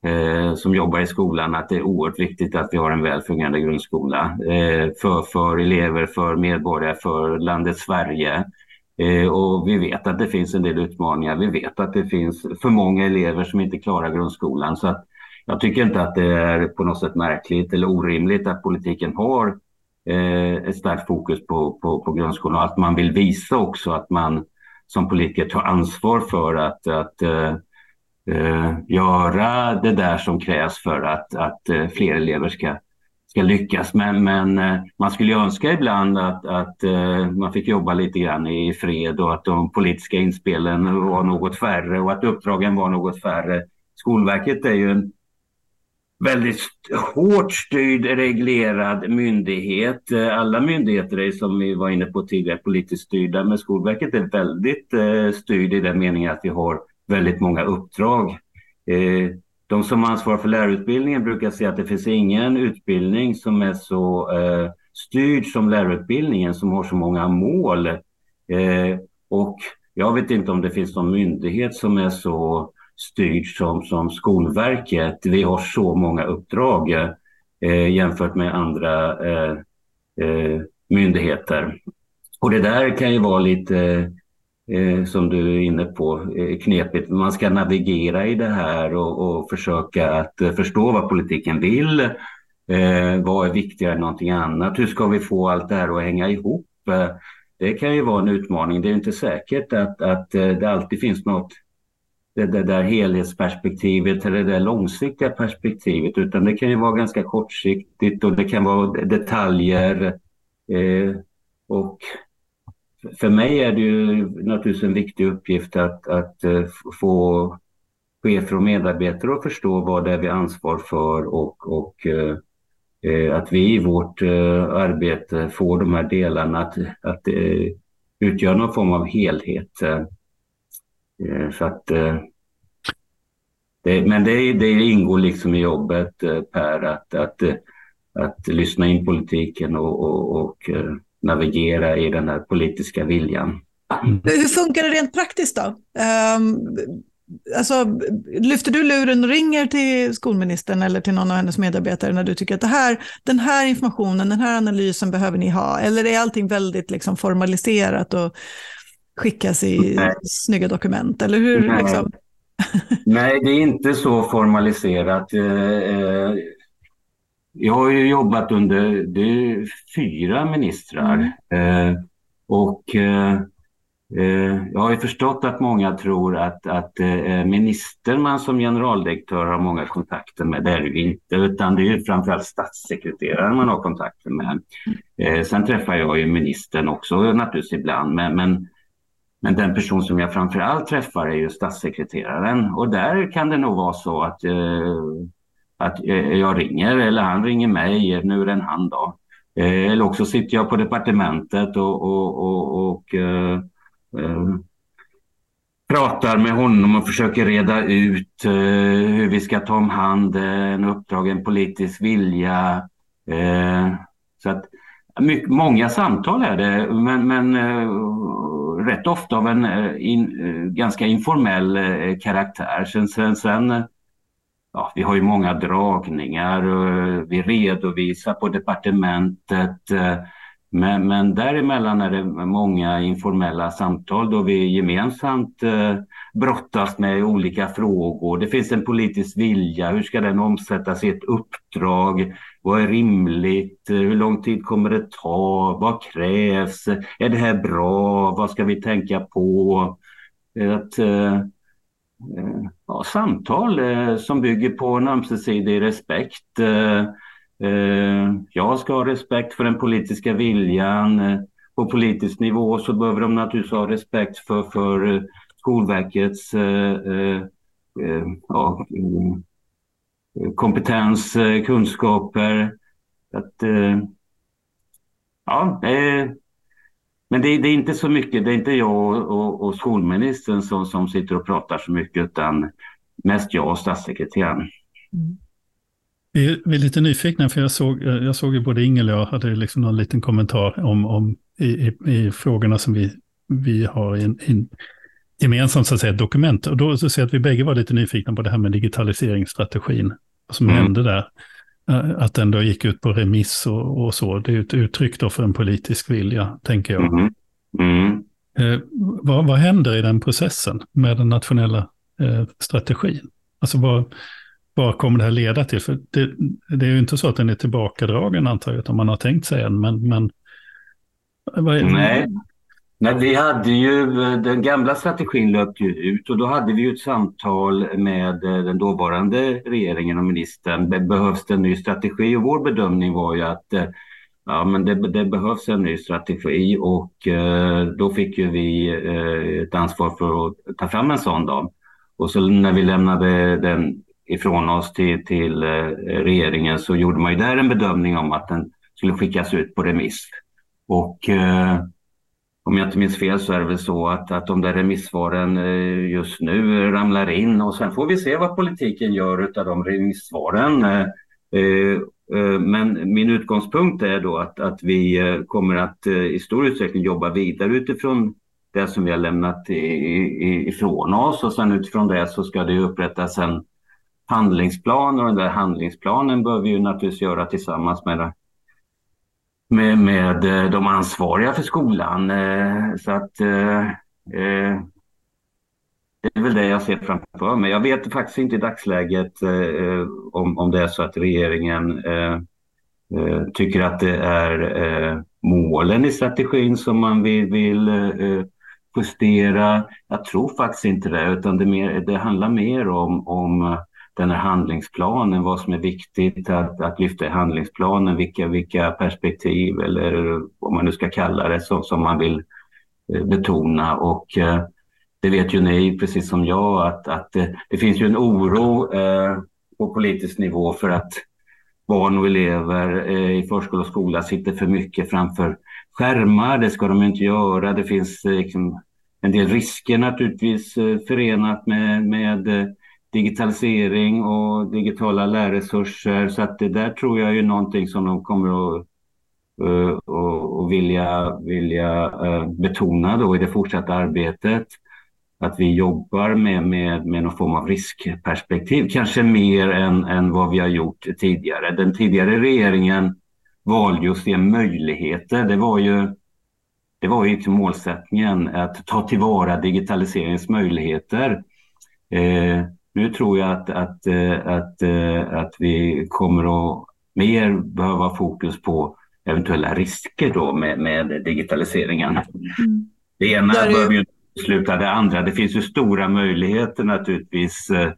eh, som jobbar i skolan att det är oerhört viktigt att vi har en väl fungerande grundskola eh, för, för elever, för medborgare, för landet Sverige. Eh, och vi vet att det finns en del utmaningar. Vi vet att det finns för många elever som inte klarar grundskolan. Så att jag tycker inte att det är på något sätt märkligt eller orimligt att politiken har eh, ett starkt fokus på, på, på grundskolan och att man vill visa också att man som politiker tar ansvar för att, att uh, göra det där som krävs för att, att fler elever ska, ska lyckas. Men, men man skulle önska ibland att, att man fick jobba lite grann i fred och att de politiska inspelen var något färre och att uppdragen var något färre. Skolverket är ju en väldigt hårt styrd, reglerad myndighet. Eh, alla myndigheter är som vi var inne på tidigare politiskt styrda, men Skolverket är väldigt eh, styrd i den meningen att vi har väldigt många uppdrag. Eh, de som ansvarar för lärarutbildningen brukar säga att det finns ingen utbildning som är så eh, styrd som lärarutbildningen, som har så många mål. Eh, och jag vet inte om det finns någon myndighet som är så styrd som, som Skolverket. Vi har så många uppdrag eh, jämfört med andra eh, eh, myndigheter. Och det där kan ju vara lite, eh, som du är inne på, eh, knepigt. Man ska navigera i det här och, och försöka att eh, förstå vad politiken vill. Eh, vad är viktigare än någonting annat? Hur ska vi få allt det här att hänga ihop? Eh, det kan ju vara en utmaning. Det är inte säkert att, att det alltid finns något det, det där helhetsperspektivet eller det där långsiktiga perspektivet utan det kan ju vara ganska kortsiktigt och det kan vara detaljer. Eh, och för mig är det ju naturligtvis en viktig uppgift att, att eh, få chefer och medarbetare att förstå vad det är vi har ansvar för och, och eh, eh att vi i vårt eh, arbete får de här delarna att, att utgöra någon form av helhet. Eh, så att, eh, det, men det, det ingår liksom i jobbet eh, Per att, att, att lyssna in politiken och, och, och navigera i den här politiska viljan. Hur funkar det rent praktiskt då? Um, alltså, lyfter du luren och ringer till skolministern eller till någon av hennes medarbetare när du tycker att det här, den här informationen, den här analysen behöver ni ha? Eller är allting väldigt liksom formaliserat och skickas i Nej. snygga dokument, eller hur? Nej. Liksom? Nej, det är inte så formaliserat. Eh, eh, jag har ju jobbat under fyra ministrar mm. Eh, och jag har ju förstått att många tror att, att minister man som generaldirektör har många kontakter med. Det är det ju inte, utan det är ju framförallt statssekreteraren man har kontakter med. Mm. Sen träffar jag ju ministern också naturligtvis ibland, men, men men den person som jag framför allt träffar är ju statssekreteraren och där kan det nog vara så att, eh, att eh, jag ringer eller han ringer mig, nu är det en han då. Eh, eller också sitter jag på departementet och, och, och, och eh, eh, pratar med honom och försöker reda ut eh, hur vi ska ta om hand en uppdrag, en politisk vilja. Eh, så att mycket, många samtal är det, men, men eh, rätt ofta av en eh, in, eh, ganska informell eh, karaktär. Sen, sen, sen ja, vi har ju många dragningar, vi redovisar på departementet. Men, men däremellan är det många informella samtal då vi gemensamt brottas med olika frågor. Det finns en politisk vilja, hur ska den omsättas i ett uppdrag? Vad är rimligt? Hur lång tid kommer det ta? Vad krävs? Är det här bra? Vad ska vi tänka på? Ett, eh, ja, samtal eh, som bygger på en ömsesidig respekt. Eh, eh, jag ska ha respekt för den politiska viljan. På politisk nivå så behöver de naturligtvis ha respekt för, för eh, Skolverkets eh, ja, kompetens, eh, kunskaper. Att, eh, ja, eh, men det, det, är inte så mycket, det är inte jag och, och skolministern som, som sitter och pratar så mycket utan mest jag och statssekreteraren. Mm. Vi, vi är lite nyfikna, för jag såg, jag såg ju både Ingel och jag hade liksom någon liten kommentar om, om i, i, i frågorna som vi, vi har in, in, gemensamt så att säga, dokument. Och då så ser jag att vi bägge var lite nyfikna på det här med digitaliseringsstrategin. Vad som mm. hände där. Eh, att den då gick ut på remiss och, och, så. Det är ett uttryck då för en politisk vilja, tänker jag. Mm. Mm. Eh, vad, vad händer i den processen med den nationella eh, strategin? Alltså vad, vad kommer det här leda till? För det, det är ju inte så att den är tillbakadragen antar jag, utan man har tänkt sig en, men... men Nej. Nej, vi hade ju, eh, den gamla strategin löpte ju ut och då hade vi ju ett samtal med eh, den dåvarande regeringen och ministern. Behövs det en ny strategi? Och vår bedömning var ju att eh, ja, men det, det behövs en ny strategi och eh, då fick ju vi ett ansvar för att ta fram en sån. Då. Och så när vi lämnade den ifrån oss till, till regeringen så gjorde man ju där en bedömning om att den skulle skickas ut på remiss. Och om jag inte minns fel så är det väl så att, att de där remissvaren eh, just nu ramlar in och sen får vi se vad politiken gör av de remissvaren. Eh, eh, men min utgångspunkt är då att, att vi kommer att i stor utsträckning jobba vidare utifrån det som vi har lämnat ifrån oss och sen utifrån det så ska det upprättas en handlingsplan och den där handlingsplanen bör vi ju naturligtvis göra tillsammans med med, med eh, de ansvariga för skolan. Eh, så att eh, eh, det är väl det jag ser framför mig. Jag vet faktiskt inte i dagsläget om, om det är så att regeringen tycker att det är målen i strategin som man vill, vill justera. Jag tror faktiskt inte det, utan det, mer, det handlar mer om, om den här handlingsplanen, vad som är viktigt att, att lyfta i handlingsplanen, vilka, vilka perspektiv eller vad man nu ska kalla det som, som man vill eh, betona. Och eh, det vet ju ni precis som jag att, att det, det finns ju en oro eh, på politisk nivå för att barn och elever eh, i förskola och skola sitter för mycket framför skärmar. Det ska de inte göra. Det finns eh, liksom, en del risker naturligtvis förenat med, med digitalisering och digitala lärresurser. Så att det där tror jag är någonting som de kommer att eh, och, och vilja, vilja eh, betona då i det fortsatta arbetet. Att vi jobbar med, med, med någon form av riskperspektiv, kanske mer än, än vad vi har gjort tidigare. Den tidigare regeringen valde att se möjligheter. Det var ju det var ju målsättningen att ta tillvara digitaliseringens möjligheter. Eh, nu tror jag att, att, eh, att, eh, att vi kommer att mer behöva fokus på eventuella risker då med, med digitaliseringen. Mm. Det ena det behöver ju sluta det andra. Det finns ju stora möjligheter naturligtvis eh,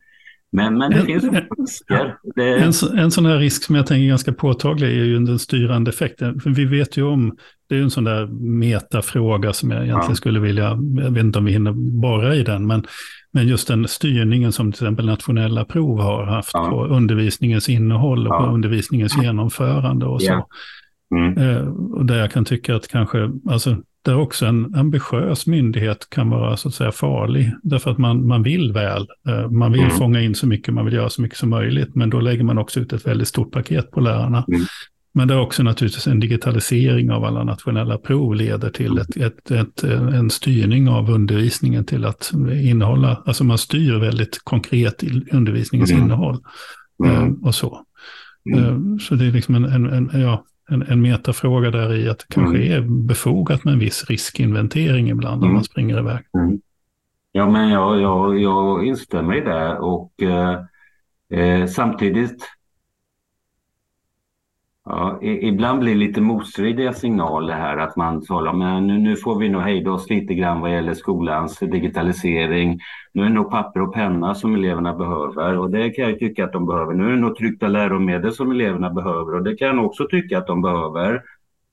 men, men det en, finns risker. Det... En, en sån här risk som jag tänker är ganska påtaglig är ju den styrande effekten. För vi vet ju om, det är ju en sån där metafråga som jag egentligen ja. skulle vilja, jag vet inte om vi hinner bara i den, men, men just den styrningen som till exempel nationella prov har haft ja. på undervisningens innehåll och ja. på undervisningens genomförande och så. Mm. Eh, och där jag kan tycka att kanske, alltså där också en ambitiös myndighet kan vara så att säga farlig. Därför att man, man vill väl. Eh, man vill mm. fånga in så mycket, man vill göra så mycket som möjligt. Men då lägger man också ut ett väldigt stort paket på lärarna. Mm. Men det är också naturligtvis en digitalisering av alla nationella prov leder till ett, ett, ett, en styrning av undervisningen till att innehålla, alltså man styr väldigt konkret undervisningens mm. innehåll. Mm. Eh, och så. Mm. Eh, så det är liksom en, en, en ja, en, en metafråga där i att det kanske mm. är befogat med en viss riskinventering ibland mm. när man springer iväg. Mm. Ja, men jag, jag, jag instämmer i det och eh, eh samtidigt Ja, ibland blir det lite motstridiga signaler här att man talar om nu, nu får vi nog hejda oss lite grann vad gäller skolans digitalisering. Nu är det nog papper och penna som eleverna behöver och det kan jag tycka att de behöver. Nu är det nog tryckta läromedel som eleverna behöver och det kan jag också tycka att de behöver.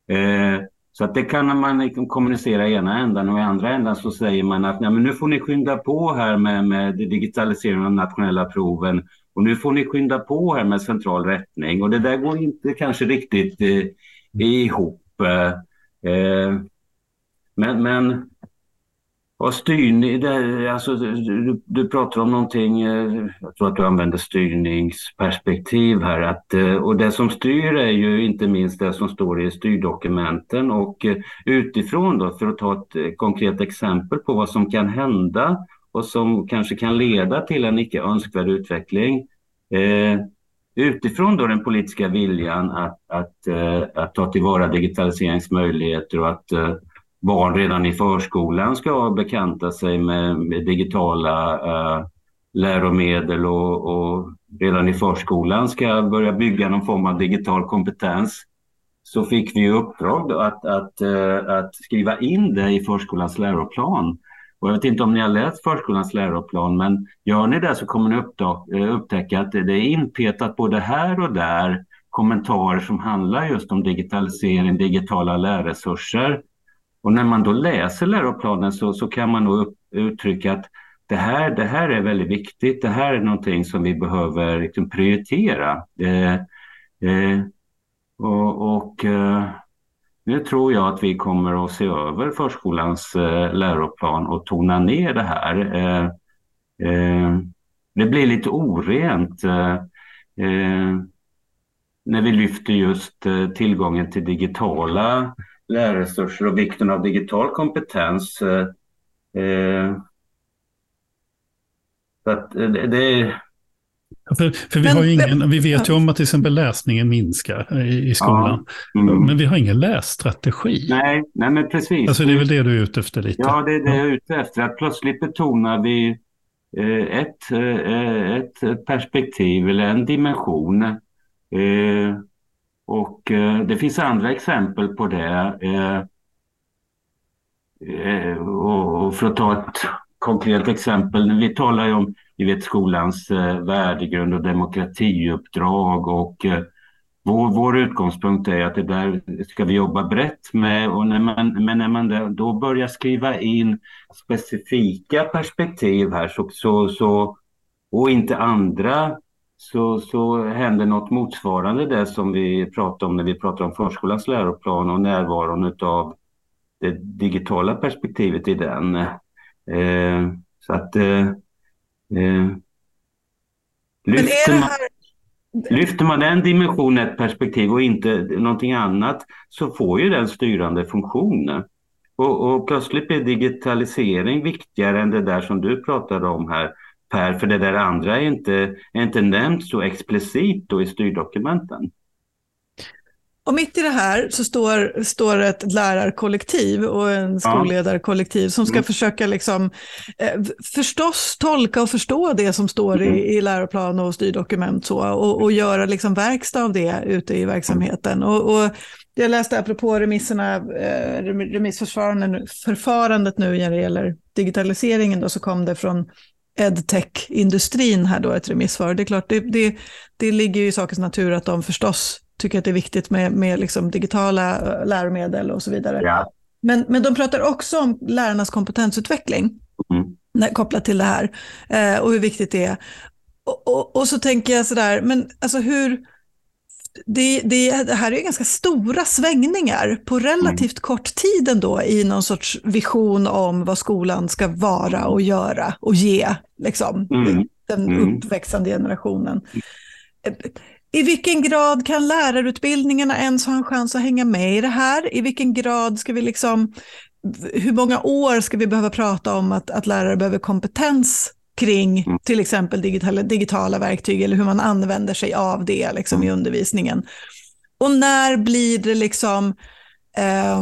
Eh, så att det kan man liksom kommunicera i ena ändan och i andra ändan så säger man att Nej, men nu får ni skynda på här med, med digitaliseringen av nationella proven och nu får ni skynda på här med central rättning och det där går inte kanske riktigt eh, ihop. Eh, eh men, men vad styrning, det, alltså, du, du, pratar om någonting, eh, jag tror att du använder styrningsperspektiv här. Att, eh, och det som styr är ju inte minst det som står i styrdokumenten och eh, utifrån då, för att ta ett eh, konkret exempel på vad som kan hända och som kanske kan leda till en icke önskvärd utveckling. Eh, utifrån då den politiska viljan att, att, eh, att ta tillvara digitaliseringsmöjligheter och att eh, barn redan i förskolan ska bekanta sig med, med digitala eh, läromedel och, och redan i förskolan ska börja bygga någon form av digital kompetens så fick vi uppdrag att, att, eh, att skriva in det i förskolans läroplan. Och jag vet inte om ni har läst förskolans läroplan, men gör ni det så kommer ni eh, upptäcka att det är inpetat både här och där kommentarer som handlar just om digitalisering, digitala lärresurser. Och när man då läser läroplanen så, så kan man då uttrycka att det här, det här är väldigt viktigt. Det här är någonting som vi behöver liksom prioritera. Eh, eh, och, och eh, nu tror jag att vi kommer att se över förskolans eh, läroplan och tona ner det här. Eh, eh, det blir lite orent eh, eh, när vi lyfter just eh, tillgången till digitala lärresurser och vikten av digital kompetens. Så att det, för, för vi, har ingen, vi vet ju om att till exempel läsningen minskar i, i skolan. Ja, mm. Men vi har ingen lässtrategi. Nej, nej, men precis. Alltså det är väl det du är ute efter lite? Ja, det är det jag är ute efter. Att plötsligt betonar vi eh, ett, eh, ett perspektiv eller en dimension. Eh, och eh, det finns andra exempel på det. Eh, eh, och, och för att ta ett konkret exempel. Vi talar ju om vi vet, skolans eh, värdegrund och demokratiuppdrag och eh, vår, vår utgångspunkt är att det där ska vi jobba brett med och när man, men när man då börjar skriva in specifika perspektiv här så, så, så, och inte andra så, så händer något motsvarande det som vi pratar om när vi pratar om förskolans läroplan och närvaron av det digitala perspektivet i den. Eh, så att eh, Eh, lyfter, man, lyfter man den dimensionen, ett perspektiv och inte någonting annat så får ju den styrande funktioner. Och, och plötsligt blir digitalisering viktigare än det där som du pratade om här Per, för det där andra är inte, är inte nämnt så explicit då i styrdokumenten. Och mitt i det här så står, står ett lärarkollektiv och en skolledarkollektiv som ska mm. försöka liksom, eh, förstås tolka och förstå det som står i, mm. i läroplan och styrdokument så, och, och göra liksom verkstad av det ute i verksamheten. Och, och jag läste apropå remisserna, eh, remissförfarandet nu när det gäller digitaliseringen då, så kom det från edtech-industrin här då ett remissvar. Det är klart, det, det, det ligger ju i sakens natur att de förstås tycker att det är viktigt med, med liksom digitala eh, läromedel och så vidare. Ja. Men, men de pratar också om lärarnas kompetensutveckling mm. kopplat till det här eh, och hur viktigt det är. Och, och, och, så tänker jag sådär, men alltså hur... Det, det, det här är ju ganska stora svängningar på relativt mm. kort tid ändå i någon sorts vision om vad skolan ska vara och göra och ge liksom, mm. den mm. uppväxande generationen. I vilken grad kan lärarutbildningarna ens ha en chans att hänga med i det här? I vilken grad ska vi liksom, hur många år ska vi behöva prata om att, att lärare behöver kompetens kring mm. till exempel digitala, digitala verktyg eller hur man använder sig av det liksom, i mm. undervisningen? Och när blir det liksom eh,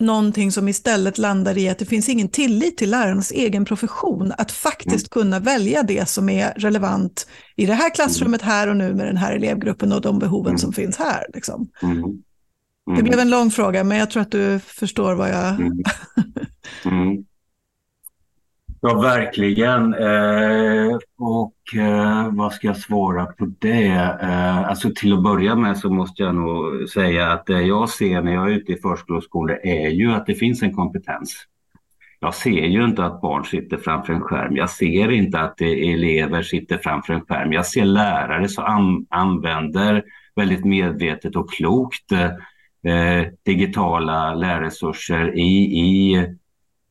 någonting som istället landar i att det finns ingen tillit till lärarnas egen profession att faktiskt mm. kunna välja det som är relevant i det här klassrummet här och nu med den här elevgruppen och de behoven mm. som finns här. Liksom. Mm. Mm. Det blev en lång fråga, men jag tror att du förstår vad jag... Ja, verkligen. Eh, och eh, vad ska jag svara på det? Eh, alltså till att börja med så måste jag nog säga att det jag ser när jag är ute i förskolor är ju att det finns en kompetens. Jag ser ju inte att barn sitter framför en skärm. Jag ser inte att elever sitter framför en skärm. Jag ser lärare som an använder väldigt medvetet och klokt eh, eh digitala lärresurser i, i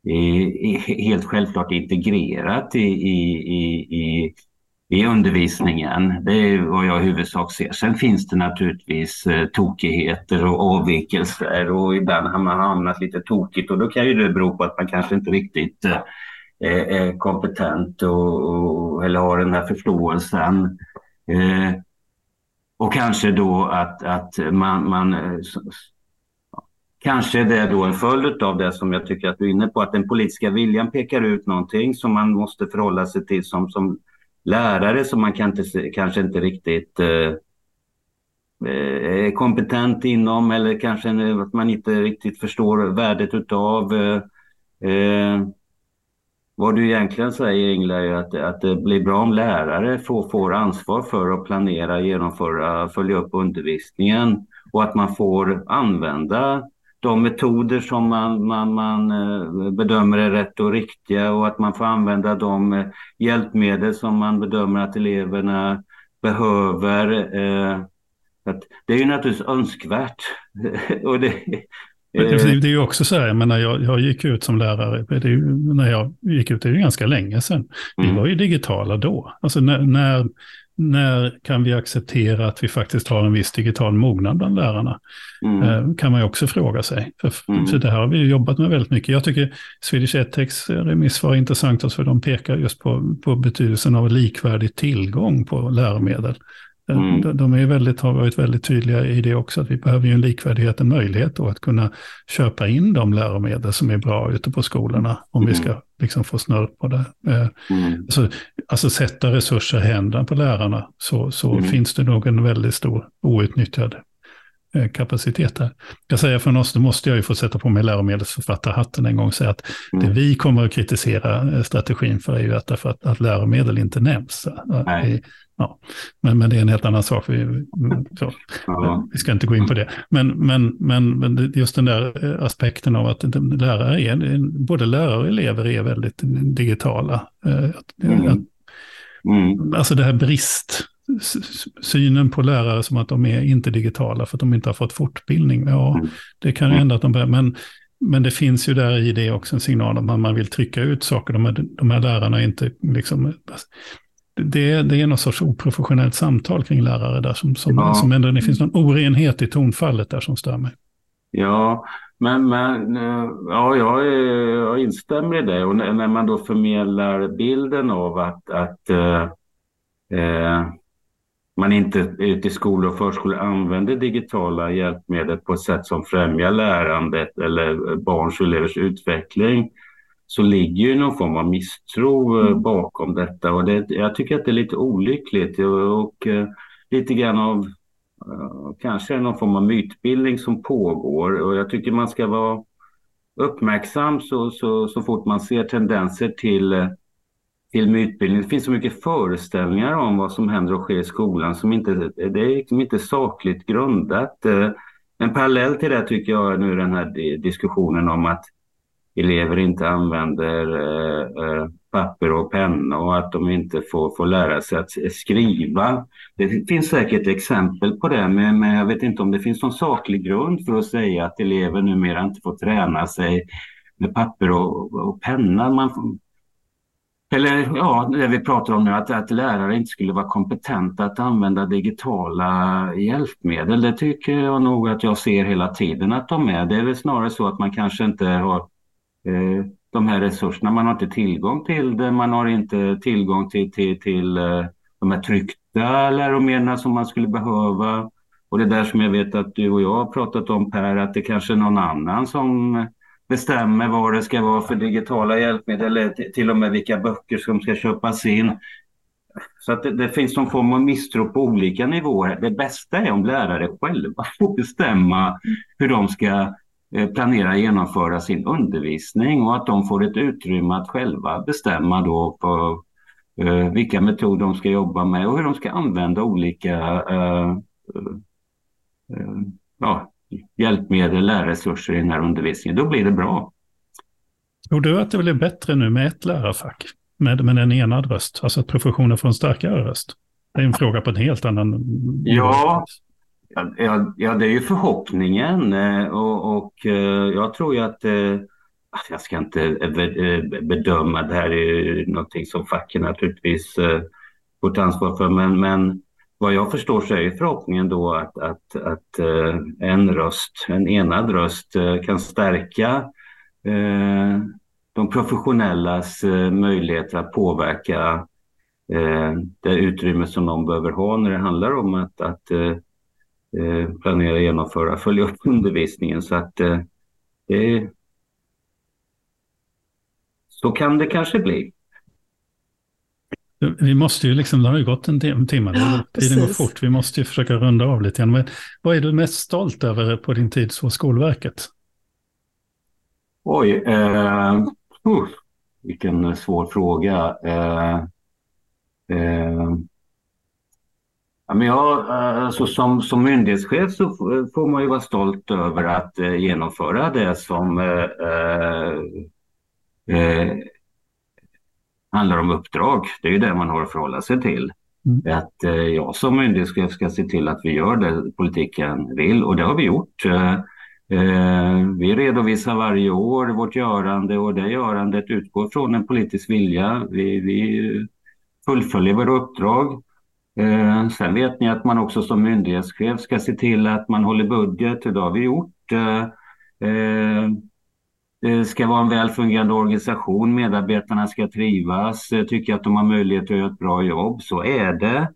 Eh, helt självklart integrerat i, i, i, i undervisningen. Det är vad jag i huvudsak ser. Sen finns det naturligtvis eh, tokigheter och avvikelser och ibland har man hamnat lite tokigt och då kan ju det bero på att man kanske inte riktigt eh, är kompetent och, och, eller har den här förståelsen. Eh, och kanske då att, att man, man Kanske det är då en följd av det som jag tycker att du är inne på, att den politiska viljan pekar ut någonting som man måste förhålla sig till som, som lärare som man kan inte, kanske inte riktigt eh, eh, är kompetent inom eller kanske eh, att man inte riktigt förstår värdet utav. Eh, eh, vad du egentligen säger Ingela är att, att det blir bra om lärare får, får ansvar för att planera, genomföra, följa upp undervisningen och att man får använda de metoder som man, man, man eh, bedömer är rätt och riktiga och att man får använda de hjälpmedel som man bedömer att eleverna behöver. Att det är ju naturligtvis önskvärt. och det, det, är ju också så här, jag menar, jag, jag gick ut som lärare, det ju, när jag gick ut, det är ju ganska länge sedan. Mm. Vi var ju digitala då. Alltså när, när, när, kan vi acceptera att vi faktiskt har en viss digital mognad bland lärarna? Mm. Eh, kan man ju också fråga sig. För, mm. för det här har vi jobbat med väldigt mycket. Jag tycker Swedish Edtechs remissvar är intressant, för de pekar just på, på betydelsen av likvärdig tillgång på läromedel. Mm. De, de är väldigt, har varit väldigt tydliga i det också, att vi behöver ju en likvärdighet, en möjlighet då att kunna köpa in de läromedel som är bra ute på skolorna, om mm. vi ska liksom få snurr på det. Eh, mm. Alltså, alltså sätta resurser i händerna på lärarna, så, så mm. finns det nog en väldigt stor outnyttjad kapacitet där. Jag säger från oss, då måste jag ju få sätta på mig läromedelsförfattarhatten en gång och säga att mm. det vi kommer att kritisera eh, strategin för är ju att, att, att läromedel inte nämns. I, Ja, men, men det är en helt annan sak. Vi, ja. vi ska inte gå in på det. Men, men, men, just den där eh, aspekten av att lärare är, både lärare och elever är väldigt digitala. Eh, mm. Mm. Alltså det här brist, synen på lärare som att de är inte digitala för att de inte har fått fortbildning. Ja, mm. det kan ju hända att de börjar, men men det finns ju där i det också en signal om att man vill trycka ut saker. De här, de här lärarna är inte liksom det, det är någon sorts oprofessionellt samtal kring lärare där som, som, ja. som ändå, det finns någon orenhet i tonfallet där som stör mig. Ja, men, men ja, jag, jag instämmer i det och när, när man då förmedlar bilden av att, att eh, eh, man inte ute i skolor och förskolor använder digitala hjälpmedel på ett sätt som främjar lärandet eller barns och elevers utveckling så ligger ju någon form av misstro eh, mm. bakom detta och det, jag tycker att det är lite olyckligt och, och eh, lite grann av uh, kanske någon form av mytbildning som pågår och jag tycker man ska vara uppmärksam så, så, så fort man ser tendenser till, film och utbildning. Det finns så mycket föreställningar om vad som händer och sker i skolan som inte det är liksom inte sakligt grundat. Eh, en parallell till det tycker jag nu den här diskussionen om att elever inte använder eh, eh, papper och penna och att de inte får, får lära sig att skriva. Det finns säkert exempel på det, men, men jag vet inte om det finns någon saklig grund för att säga att elever numera inte får träna sig med papper och, och penna. Man, eller ja, det vi pratar om nu, att, att lärare inte skulle vara kompetenta att använda digitala hjälpmedel. Det tycker jag nog att jag ser hela tiden att de är. Det är väl snarare så att man kanske inte har Eh, de här resurserna. Man har inte tillgång till det, man har inte tillgång till, till, till eh, de här tryckta läromedlen som man skulle behöva. Och det där som jag vet att du och jag har pratat om Per, att det kanske är någon annan som bestämmer vad det ska vara för digitala hjälpmedel eller till och med vilka böcker som ska köpas in. Så att det, det, finns någon form av misstro på olika nivåer. Det bästa är om lärare själva får bestämma hur de ska eh, planera och genomföra sin undervisning och att de får ett utrymme att själva bestämma då på eh, vilka metoder de ska jobba med och hur de ska använda olika eh, eh, eh ja, hjälpmedel, lärresurser i den här undervisningen. Då blir det bra. Tror du att det blir bättre nu med ett lärarfack? Med, med en enad röst, alltså att professionen får en starkare röst? Det är en fråga på en helt annan... Ja, Ja, ja, det är ju förhoppningen eh, och, och eh, jag tror ju att eh, jag ska inte bedöma, det här är någonting som facken naturligtvis får ta ansvar för, men, men vad jag förstår så är förhoppningen då att, att, att eh, en röst, en enad röst eh, kan stärka eh, de professionellas möjligheter att påverka det utrymme som de behöver ha när det handlar om att, att planera, genomföra, följa upp undervisningen. Så att det, så kan det kanske bli. Vi måste ju liksom, det har ju gått en timme, ja, tiden går fort, vi måste ju försöka runda av lite grann. Men vad är du mest stolt över på din tid som Skolverket? Oj, eh, uh, vilken svår fråga. Eh, eh, ja, men jag, alltså som, som myndighetschef så får man ju vara stolt över att eh, genomföra det som eh, eh, handlar om uppdrag. Det är ju det man har att förhålla sig till. Mm. Att eh, jag som myndighetschef ska se till att vi gör det politiken vill och det har vi gjort. Eh, eh, vi redovisar varje år vårt görande och det görandet utgår från en politisk vilja. Vi, vi fullföljer våra uppdrag. Sen vet ni att man också som myndighetschef ska se till att man håller budget. Det har vi gjort. Eh, eh, det ska vara en väl fungerande organisation, medarbetarna ska trivas, tycka att de har möjlighet att göra ett bra jobb. Så är det.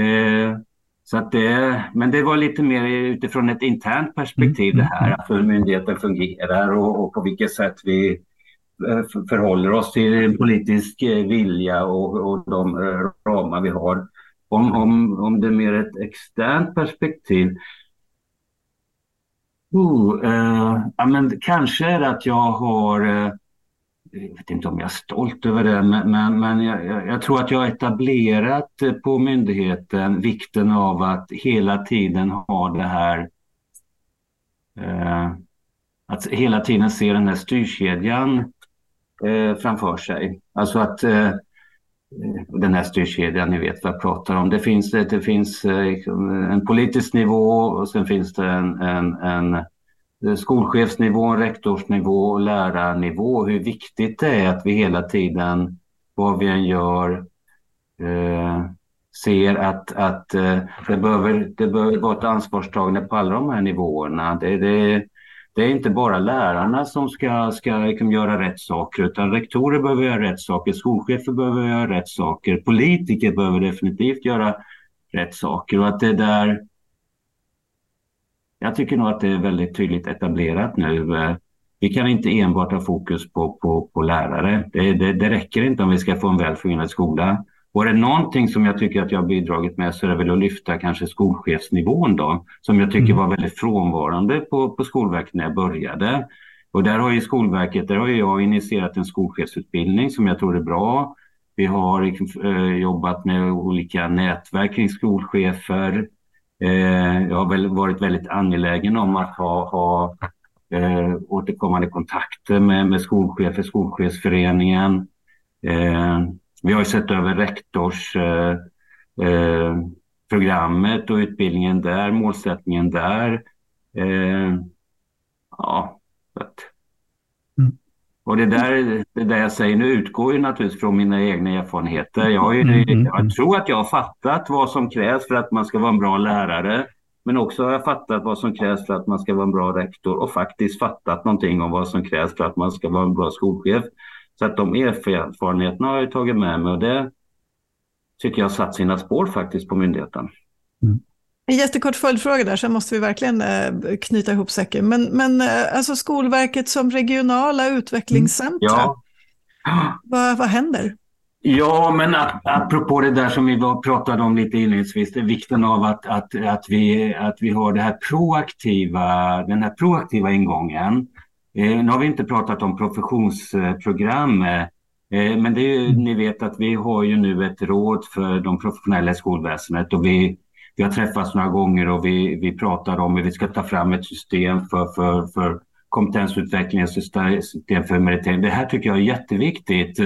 Eh, så att det men det var lite mer utifrån ett internt perspektiv det här, att hur myndigheten fungerar och, och på vilket sätt vi eh, förhåller oss till politisk eh, vilja och, och de ramar vi har. Om, om, om det är mer ett externt perspektiv Oh, eh, ja, men kanske är det att jag har, eh, jag vet inte om jag är stolt över det, men, men, men jag, jag, tror att jag har etablerat eh, på myndigheten vikten av att hela tiden ha det här, eh, att hela tiden se den här styrkedjan eh, framför sig. Alltså att eh, den här styrkedjan, ni vet vad jag pratar om. Det finns, det finns eh, en politisk nivå och sen finns det en, en, en eh, skolchefsnivå, rektorsnivå och lärarnivå. Hur viktigt det är att vi hela tiden, vad vi än gör, eh, ser att, att eh, det, behöver, det behöver vara ett ansvarstagande på alla de här nivåerna. Det, det, det är inte bara lärarna som ska, ska liksom göra rätt saker utan rektorer behöver göra rätt saker, skolchefer behöver göra rätt saker, politiker behöver definitivt göra rätt saker och att det där jag tycker nog att det är väldigt tydligt etablerat nu. Vi kan inte enbart ha fokus på, på, på lärare. Det, det, det räcker inte om vi ska få en väl fungerande skola. Och är det någonting som jag tycker att jag har bidragit med så är det väl att lyfta kanske skolchefsnivån då, som jag tycker mm. var väldigt frånvarande på, på Skolverket när jag började. Och där har ju Skolverket, där har jag initierat en skolchefsutbildning som jag tror är bra. Vi har eh, jobbat med olika nätverk kring skolchefer. Eh, jag har väl varit väldigt angelägen om att ha, ha eh, återkommande kontakter med, med skolchefer, Skolchefsföreningen. Eh, vi har sett över rektorsprogrammet eh, eh och utbildningen där, målsättningen där. Eh, ja, mm. och det där, det där jag säger nu utgår ju naturligtvis från mina egna erfarenheter. Jag, ju, mm, mm, jag tror att jag har fattat vad som krävs för att man ska vara en bra lärare. Men också har jag fattat vad som krävs för att man ska vara en bra rektor och faktiskt fattat någonting om vad som krävs för att man ska vara en bra skolchef. Så att de erfarenheterna har jag tagit med mig och det tycker jag har satt sina spår faktiskt på myndigheten. Mm. En jättekort följdfråga där, sen måste vi verkligen eh, knyta ihop säcken. Men, men eh, alltså Skolverket som regionala utvecklingscentra, mm. ja. vad, vad händer? Ja, men apropå det där som vi pratade om lite inledningsvis, det är vikten av att, att, att, vi, att vi har det här proaktiva, den här proaktiva ingången. Eh, nu har vi inte pratat om professionsprogram, eh, men det är ju, mm. ni vet att vi har ju nu ett råd för de professionella i skolväsendet och vi, vi har träffats några gånger och vi, vi pratar om hur vi ska ta fram ett system för, för, för kompetensutveckling, system för meritering. Det här tycker jag är jätteviktigt.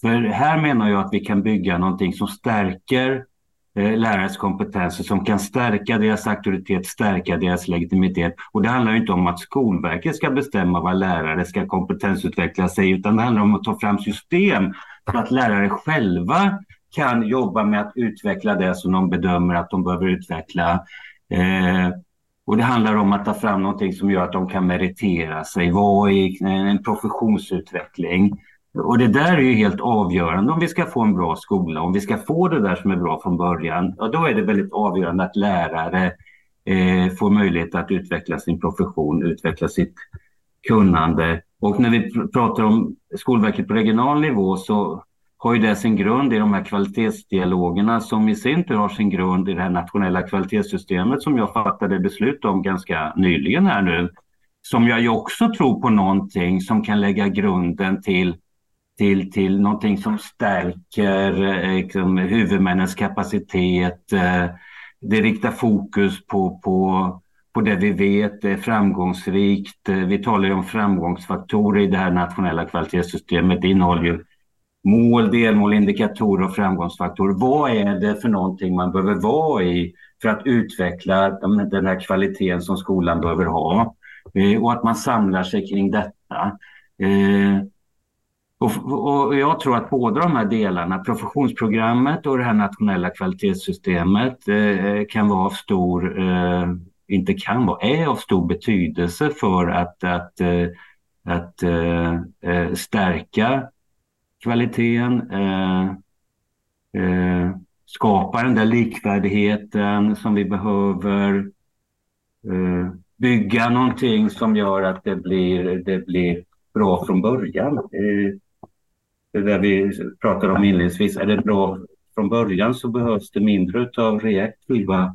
För här menar jag att vi kan bygga någonting som stärker Eh, Eh, lärares kompetenser som kan stärka deras auktoritet, stärka deras legitimitet. Och det handlar inte om att Skolverket ska bestämma vad lärare ska kompetensutveckla sig, utan det handlar om att ta fram system för att lärare själva kan jobba med att utveckla det som de bedömer att de behöver utveckla. Eh, och det handlar om att ta fram någonting som gör att de kan meritera sig, vara i en professionsutveckling. Och det där är ju helt avgörande om vi ska få en bra skola, om vi ska få det där som är bra från början. Ja, då är det väldigt avgörande att lärare eh, får möjlighet att utveckla sin profession, utveckla sitt kunnande. Och när vi pratar om Skolverket på regional nivå så har ju det sin grund i de här kvalitetsdialogerna som i sin tur har sin grund i det här nationella kvalitetssystemet som jag fattade beslut om ganska nyligen här nu. Som jag ju också tror på någonting som kan lägga grunden till till, till någonting som stärker eh, liksom, huvudmännens kapacitet. Eh, det riktar fokus på, på, på det vi vet är framgångsrikt. Eh, vi talar ju om framgångsfaktorer i det här nationella kvalitetssystemet. Det innehåller ju mål, delmål, indikatorer och framgångsfaktorer. Vad är det för någonting man behöver vara i för att utveckla den här kvaliteten som skolan behöver ha? Och att man samlar sig kring detta. Och, och, jag tror att båda de här delarna, professionsprogrammet och det här nationella kvalitetssystemet eh, kan vara av stor, eh, inte kan vara, är av stor betydelse för att, att, eh, att eh, eh stärka kvaliteten, eh, eh, skapa den där likvärdigheten som vi behöver, eh, bygga någonting som gör att det blir, det blir bra från början det där vi pratade om inledningsvis, är det bra från början så behövs det mindre av reaktiva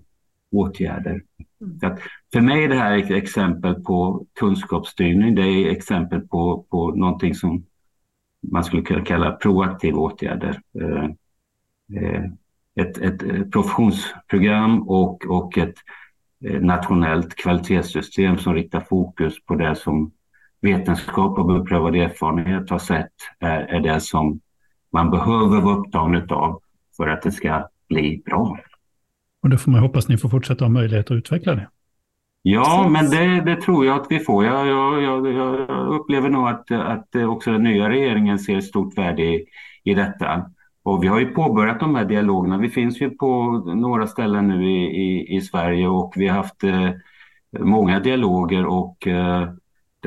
åtgärder. Mm. för mig är det här ett exempel på kunskapsstyrning. Det är exempel på, på någonting som man skulle kunna kalla proaktiva åtgärder. Eh, eh, ett, ett professionsprogram och, och ett eh, nationellt kvalitetssystem som riktar fokus på det som vetenskap och beprövad erfarenhet har sett är, är det som man behöver vara upptagen av för att det ska bli bra. Och då får man hoppas att ni får fortsätta ha möjlighet att utveckla det. Ja, men det, det, tror jag att vi får. Jag, jag, jag, jag, upplever nog att, att också den nya regeringen ser stort värde i, i detta. Och vi har ju påbörjat de här dialogerna. Vi finns ju på några ställen nu i, i, i Sverige och vi har haft eh, många dialoger och eh,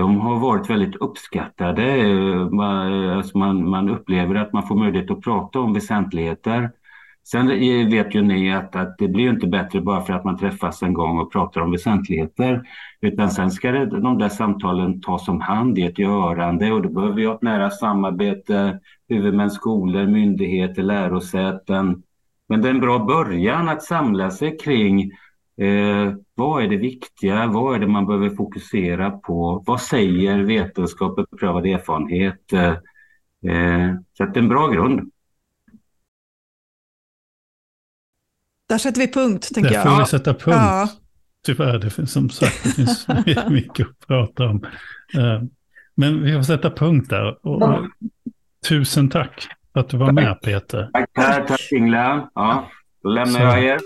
de har varit väldigt uppskattade. Man, alltså man, man, upplever att man får möjlighet att prata om väsentligheter. Sen vet ju ni att, att det blir inte bättre bara för att man träffas en gång och pratar om väsentligheter. Utan sen ska det, de där samtalen tas om hand i ett görande och då behöver vi ha ett nära samarbete, huvudmän, skolor, myndigheter, lärosäten. Men det är en bra början att samla sig kring Eh, vad är det viktiga? Vad är det man behöver fokusera på? Vad säger vetenskap och beprövad erfarenhet? Eh, så det är en bra grund. Där sätter vi punkt, tänker jag. Där får vi sätta punkt. Ja. Tyvärr, det finns som sagt det finns mycket att prata om. Eh, men vi får sätta punkt där. Och, tusen tack för att du var med, Peter. Tack, tack Ingela. Ja, då lämnar Så. jag er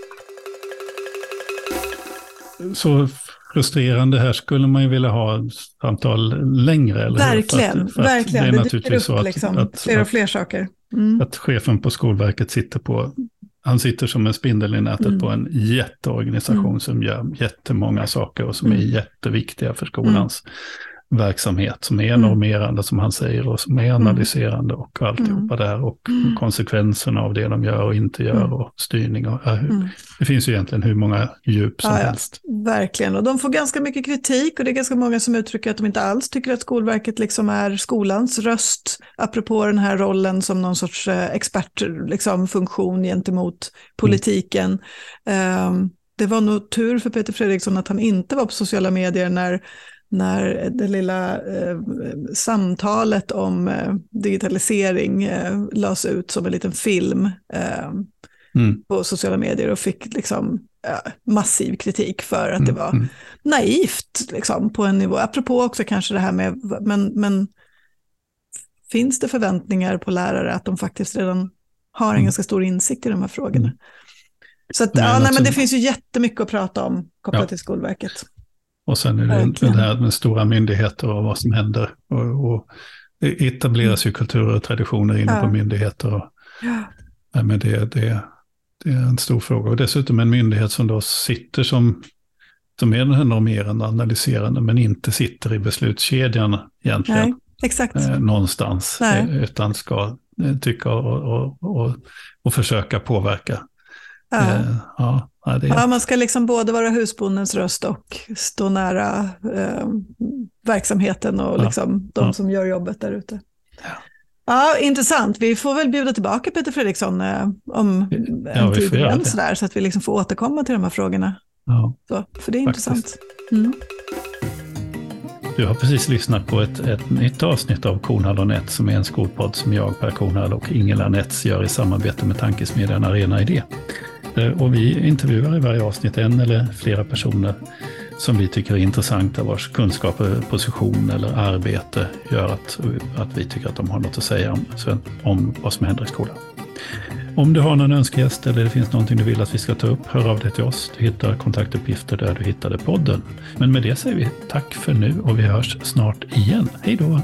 så frustrerande här skulle man ju vilja ha samtal längre. Eller verkligen, för att, för att verkligen. Det är naturligtvis så att, liksom, att, fler och fler saker. Mm. Att chefen på Skolverket sitter på, han sitter som en spindel i nätet mm. på en jätteorganisation mm. som gör jättemånga saker och som är mm. jätteviktiga för skolans verksamhet som är mm. normerande som han säger och som är mm. analyserande och alltihopa mm. där och mm. konsekvenserna av det de gör och inte gör mm. och styrning. Och, mm. Det finns ju egentligen hur många djup som ja, helst. Ja, verkligen, och de får ganska mycket kritik och det är ganska många som uttrycker att de inte alls tycker att Skolverket liksom är skolans röst, apropå den här rollen som någon sorts eh, expertfunktion liksom, gentemot politiken. Um, det var nog tur för Peter Fredriksson att han inte var på sociala medier när när det lilla eh, samtalet om eh, digitalisering eh, lades ut som en liten film eh, mm. på sociala medier och fick liksom massiv kritik för att mm. det var mm. naivt liksom, på en nivå. Apropå också kanske det här med, men, men finns det förväntningar på lärare att de faktiskt redan har en mm. ganska stor insikt i de här frågorna? Mm. Så att, ja, nej, men det finns ju jättemycket att prata om kopplat ja. till Skolverket. Och sen är det okay. det här med stora myndigheter och vad som händer. Och, och det etableras ju kulturer och traditioner inne ja. på myndigheter. Och, ja. men det, det, det är en stor fråga. Och dessutom en myndighet som då sitter som, som är den här normerande, analyserande, men inte sitter i beslutskedjan egentligen. Nej, exakt. Eh, någonstans. Nej. Eh, utan ska eh, tycka och, och, och, och försöka påverka. Ja. Eh, ja. Ja, det... ja, man ska liksom både vara husbondens röst och stå nära eh, verksamheten och ja. liksom de ja. som gör jobbet där ute. Ja, intressant. Vi får väl bjuda tillbaka Peter Fredriksson eh, om en tid igen, så, där, så att vi liksom får återkomma till de här frågorna. Ja, så, för det är faktiskt. intressant. Mm. Du har precis lyssnat på ett, ett nytt avsnitt av Kornhall och Nets som är en skolpodd som jag, Per Kornhall och Ingela Nets gör i samarbete med tankesmedjan Arena Idé. Eh, och vi intervjuar i varje avsnitt en eller flera personer som vi tycker är intressanta, vars kunskaper, position eller arbete gör att, att vi tycker att de har något att säga om, om vad som händer i skolan. Om du har någon önskegäst eller det finns någonting du vill att vi ska ta upp, hör av dig till oss. Du hittar kontaktuppgifter där du hittade podden. Men med det säger vi tack för nu och vi hörs snart igen. Hej då!